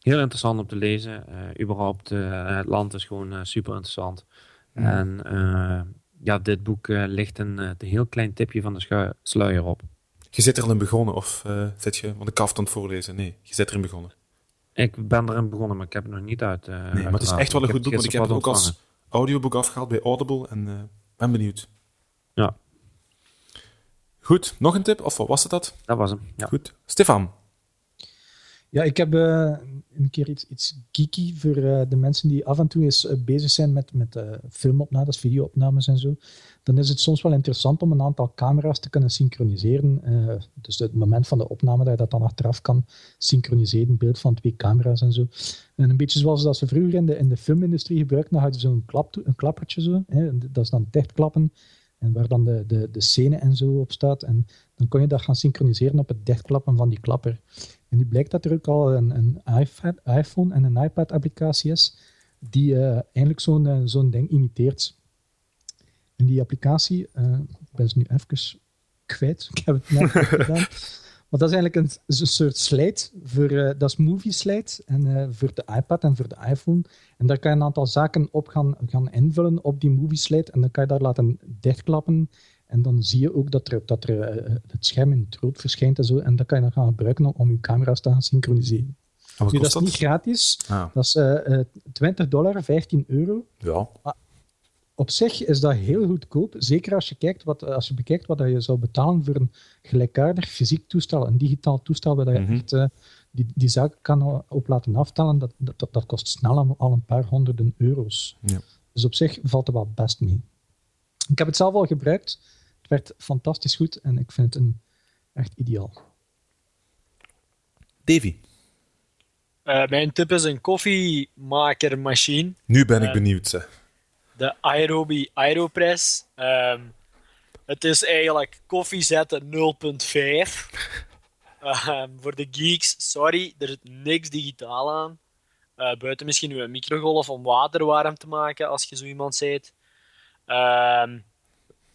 heel interessant om te lezen. Eh, überhaupt, eh, het land is gewoon eh, super interessant. En eh, ja, dit boek ligt een, een heel klein tipje van de sluier op. Je zit er al in begonnen, of zit je, want ik af aan het voorlezen. Nee, je zit erin begonnen. Ik ben erin begonnen, maar ik heb het nog niet uit. Nee, maar het is echt wel een goed boek, want ik heb het ook als audioboek afgehaald bij Audible en ben benieuwd. Ja. Goed, nog een tip? Of wat was het dat? Dat was hem. Ja. Goed. Stefan. Ja, ik heb eh, een keer iets, iets geeky voor eh, de mensen die af en toe eens eh, bezig zijn met, met filmopnames, videoopnames en zo. Dan is het soms wel interessant om een aantal camera's te kunnen synchroniseren. Dus het moment van de opname dat je dat dan achteraf kan synchroniseren, beeld van twee camera's en zo. En een beetje zoals dat ze vroeger in de, in de filmindustrie gebruikten, dan had je zo'n klap, klappertje zo. Hè, dat is dan dichtklappen. En waar dan de, de, de scène en zo op staat. En dan kon je dat gaan synchroniseren op het dichtklappen van die klapper. En nu blijkt dat er ook al een, iPhone en een iPad-applicatie is die eh, eigenlijk zo'n eh, zo'n ding imiteert. En die applicatie, eh, ik ben ze nu even kwijt, ik heb het net gedaan. Maar dat is eigenlijk een, soort slide, voor, dat is Movie Slide, en, voor de iPad en voor de iPhone. En daar kan je een aantal zaken op gaan, gaan invullen op die Movie Slide, en dan kan je daar laten dichtklappen. En dan zie je ook dat er, dat er eh, het scherm in het rood verschijnt en zo. En dat kan je dan gaan gebruiken om, om je camera's te gaan synchroniseren. Nu, dat is niet gratis. Ah, Dat is eh, eh, 20 dollar, 15 euro. ja. Op zich is dat heel goedkoop. Zeker als je, kijkt wat, als je bekijkt wat je zou betalen voor een gelijkaardig fysiek toestel, een digitaal toestel, waar je Mhm. echt eh, die, die zaken kan op laten aftellen. Dat, dat, dat kost snel al- al een paar honderden euro's. Ja. Dus op zich valt er wel best mee. Ik heb het zelf al gebruikt. Het werd fantastisch goed en ik vind het een, echt ideaal. Davy. Eh, mijn tip is een koffiemakermachine. Nu ben ik Eh, benieuwd. Zeg. de Aerobi Aeropress. Ehm, het is eigenlijk koffie zetten 0.5. Ehm, voor de geeks, sorry, er zit niks digitaal aan. Eh, buiten misschien uw microgolf om water warm te maken, als je zo iemand zijt. Ehm,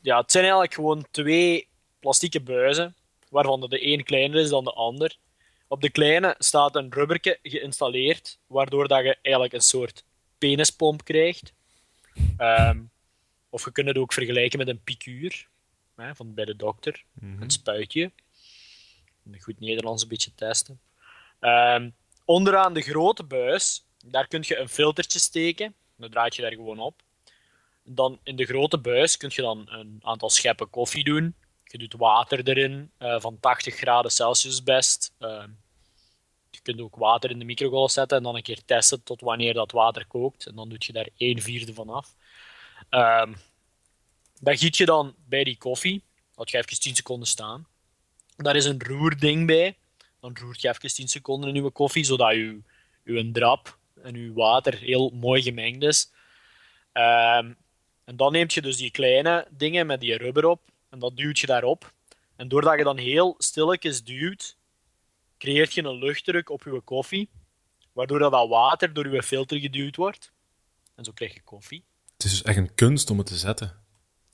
ja, het zijn eigenlijk gewoon twee plastieke buizen, waarvan de een kleiner is dan de ander. Op de kleine staat een rubberke geïnstalleerd, waardoor dat je eigenlijk een soort penispomp krijgt. Ehm, of je kunt het ook vergelijken met een piquuur hè, van bij de dokter, een spuitje. In goed Nederlands een beetje testen. Ehm, onderaan de grote buis, daar kun je een filtertje steken. Dan draait je daar gewoon op. Dan in de grote buis kun je dan een aantal scheppen koffie doen. Je doet water erin, eh, van 80 graden Celsius best. Ehm, je kunt ook water in de microgolf zetten en dan een keer testen tot wanneer dat water kookt. En dan doe je daar 1 vierde van af. Ehm, dat giet je dan bij die koffie. Laat je even 10 seconden staan. Daar is een roerding bij. Dan roert je even 10 seconden in je koffie, zodat je, je drap en je water heel mooi gemengd is. Ehm, en dan neem je dus die kleine dingen met die rubber op en dat duwt je daarop. En doordat je dan heel stilletjes duwt, creëert je een luchtdruk op je koffie, waardoor dat, dat water door je filter geduwd wordt. En zo krijg je koffie. Het is dus echt een kunst om het te zetten.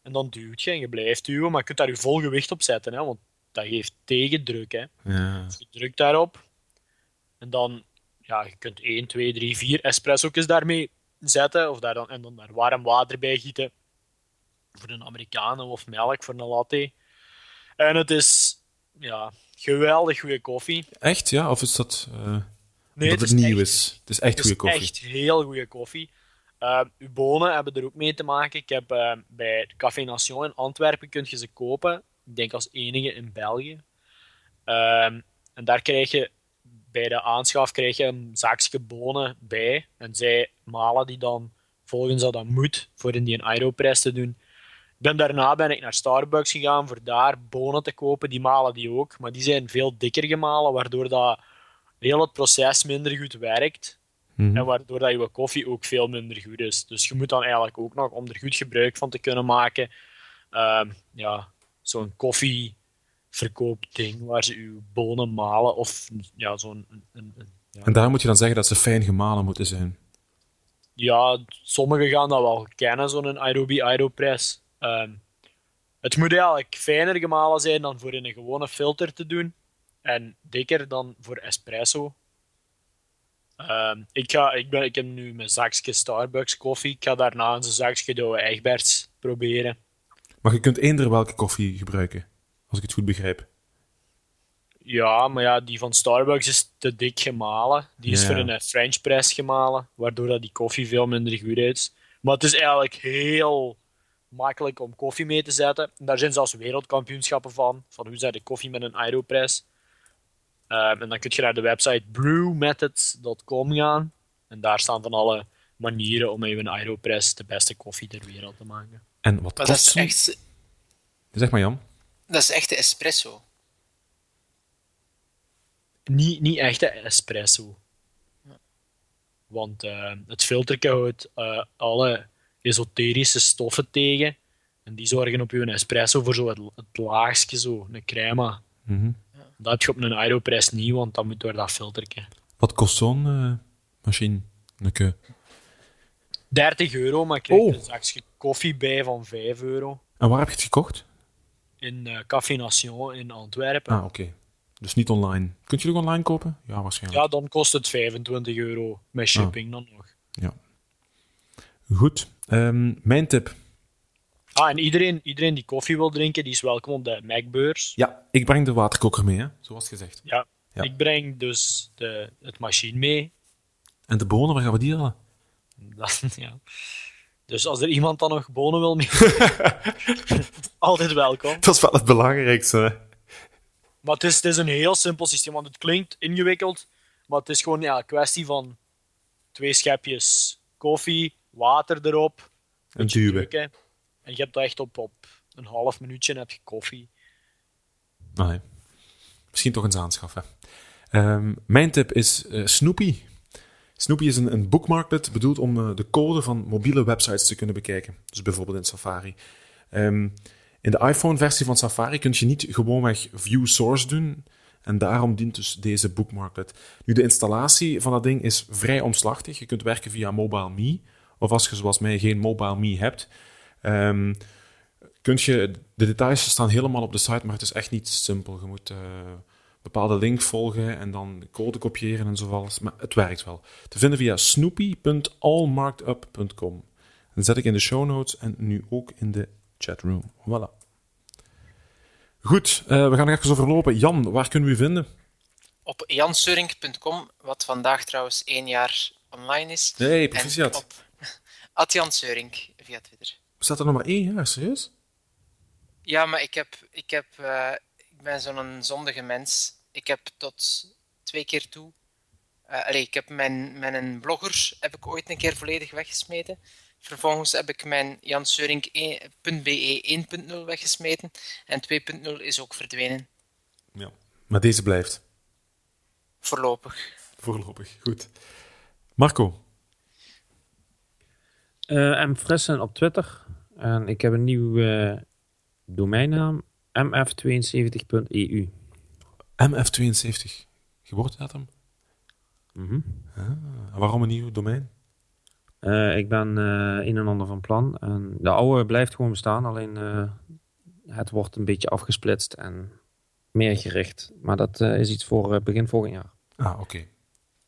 En dan duwt je en je blijft duwen, maar je kunt daar je vol gewicht op zetten, hè, want dat geeft tegendruk. Hè. Ja. Dus je drukt daarop. En dan, ja, je kunt 1, 2, 3, 4 espresso's daarmee zetten. Of daar dan, en dan daar warm water bij gieten. Voor een Americano of melk voor een latte. En het is, ja, geweldig goede koffie. Echt, ja? Of is dat Nee, dat het nieuw echt- is? Het is echt goede koffie. echt heel goede koffie. Uh, uw bonen hebben er ook mee te maken. Ik heb eh, bij Café Nation in Antwerpen kun je ze kopen. Ik denk als enige in België. Ehm, en daar krijg je bij de aanschaf krijg je een zakje bonen bij. En zij malen die dan volgens dat dat moet voor in die Aeropress te doen. Ben, daarna ben ik naar Starbucks gegaan voor daar bonen te kopen. Die malen die ook, maar die zijn veel dikker gemalen, waardoor dat heel het proces minder goed werkt. Mhm. En waardoor dat je koffie ook veel minder goed is. Dus je moet dan eigenlijk ook nog, om er goed gebruik van te kunnen maken, ehm, ja, zo'n koffieverkoopding waar ze je bonen malen. Of ja, zo'n. ja. En daar moet je dan zeggen dat ze fijn gemalen moeten zijn. ja, sommigen gaan dat wel kennen, zo'n Aerobie Aeropress. Ehm, het moet eigenlijk fijner gemalen zijn dan voor in een gewone filter te doen. En dikker dan voor espresso. Ehm, ik, ga, ik, ben, ik heb nu mijn zakje Starbucks koffie. Ik ga daarna een zakje Douwe Egberts proberen. Maar je kunt eender welke koffie gebruiken, als ik het goed begrijp. Ja, maar ja, die van Starbucks is te dik gemalen. Die is Ja. voor een French press gemalen, waardoor dat die koffie veel minder goed is. Maar het is eigenlijk heel makkelijk om koffie mee te zetten. En daar zijn zelfs wereldkampioenschappen van, van hoe zet je koffie met een Aeropress. Ehm, en dan kun je naar de website brewmethods.com gaan. En daar staan van alle manieren om met een Aeropress de beste koffie ter wereld te maken. En wat Maar dat kost is echt, Zeg maar, Jan. Dat is echt de espresso. niet, niet echte espresso. Want eh, het filter houdt eh, alle esoterische stoffen tegen. En die zorgen op je espresso voor zo het, het laagstje, zo, een crema. Mhm. Dat heb je op een Aeropress niet, want dat moet door dat filterke. Wat kost zo'n eh, machine? Keu. 30 euro, maar ik krijg Oh. er een zakje koffie bij van 5 euro. En waar heb je het gekocht? In eh, Café Nation in Antwerpen. Ah, oké. Dus niet online. Kunt ook online kopen? Ja, waarschijnlijk. Ja, dan kost het 25 euro. Met shipping dan nog. Goed. Ehm, mijn tip. Ah, en iedereen, iedereen die koffie wil drinken, die is welkom op de Macbeurs. Ja, ik breng de waterkoker mee, hè? zoals gezegd. Ja. Ja. Ik breng dus de, het machine mee. En de bonen, waar gaan we die halen? Dat, ja. Dus als er iemand dan nog bonen wil mee, altijd welkom. Dat is wel het belangrijkste. hè. Maar het is, het is een heel simpel systeem, want het klinkt ingewikkeld, maar het is gewoon ja, een kwestie van twee schepjes koffie, water erop, Een duwen. drukken. En je hebt dat echt op, op een half minuutje heb je koffie. Nee. Misschien toch eens aanschaffen. Ehm, mijn tip is eh, Snoopy. Snoopy is een, een bookmarklet bedoeld om eh, de code van mobiele websites te kunnen bekijken. Dus bijvoorbeeld in Safari. Ehm, in de iPhone-versie van Safari kun je niet gewoonweg view source doen. En daarom dient dus deze bookmarklet. Nu, de installatie van dat ding is vrij omslachtig. Je kunt werken via Mobile Me. Of als je zoals mij geen Mobile Me hebt, um, kunt je... De details staan helemaal op de site, maar het is echt niet simpel. Je moet... Uh, bepaalde link volgen en dan code kopiëren en zoals. Maar het werkt wel. Te vinden via snoopy.allmarkedup.com. Dan zet ik in de show notes en nu ook in de chatroom. Voilà. Goed, uh, we gaan er even overlopen. Jan, waar kunnen we u vinden? Op jansurink.com, wat vandaag trouwens één jaar online is. Nee, proficiat. Op Atjan Surink via Twitter. Staat er nog maar één jaar, serieus? Ja, maar ik, heb, ik, heb, uh, ik ben zo'n zondige mens. Ik heb tot twee keer toe... Uh, allez, ik heb mijn, mijn blogger heb ik ooit een keer volledig weggesmeten. Vervolgens heb ik mijn janseuring.be 1.0 weggesmeten. En 2.0 is ook verdwenen. Ja, maar deze blijft. Voorlopig. Voorlopig, goed. Marco? Uh, M. Frissen op Twitter. En ik heb een nieuwe uh, domeinnaam. mf72.eu. MF72. Geboortedatum? Mm ah, waarom een nieuw domein? Uh, ik ben uh, een en ander van plan. En de oude blijft gewoon bestaan, alleen uh, het wordt een beetje afgesplitst en meer gericht. Maar dat is iets voor begin volgend jaar. Ah, oké. Okay.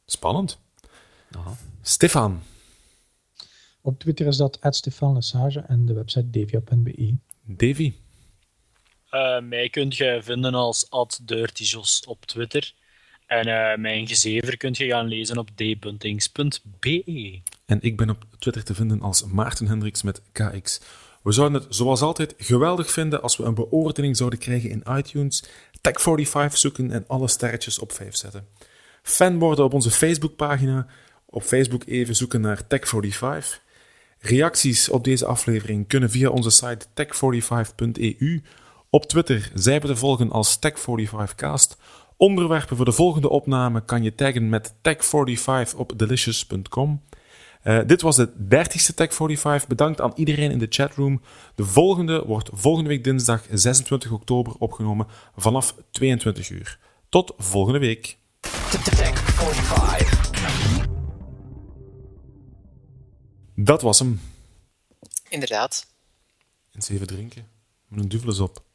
Spannend. Aha. Stefan. Op Twitter is dat Stefan Lesage en de website devia.be. Davy. mij kunt je vinden als @dirtyjos op Twitter. En uh, mijn gezever kunt je gaan lezen op d.ings.be. En ik ben op Twitter te vinden als Maarten Hendricks met KX. We zouden het zoals altijd geweldig vinden als we een beoordeling zouden krijgen in iTunes, Tech45 zoeken en alle sterretjes op 5 zetten. Fan worden op onze Facebookpagina. Op Facebook even zoeken naar Tech45. Reacties op deze aflevering kunnen via onze site tech45.eu. Op Twitter zijn we te volgen als Tech45cast Onderwerpen voor de volgende opname kan je taggen met tech45 op delicious.com. Uh, eh, dit was de 30ste Tech45. Bedankt aan iedereen in de chatroom. De volgende wordt volgende week dinsdag 26 oktober opgenomen vanaf 22 uur. Tot volgende week. Tech45. Dat was hem. Inderdaad. Eens even drinken. Met een duveles op.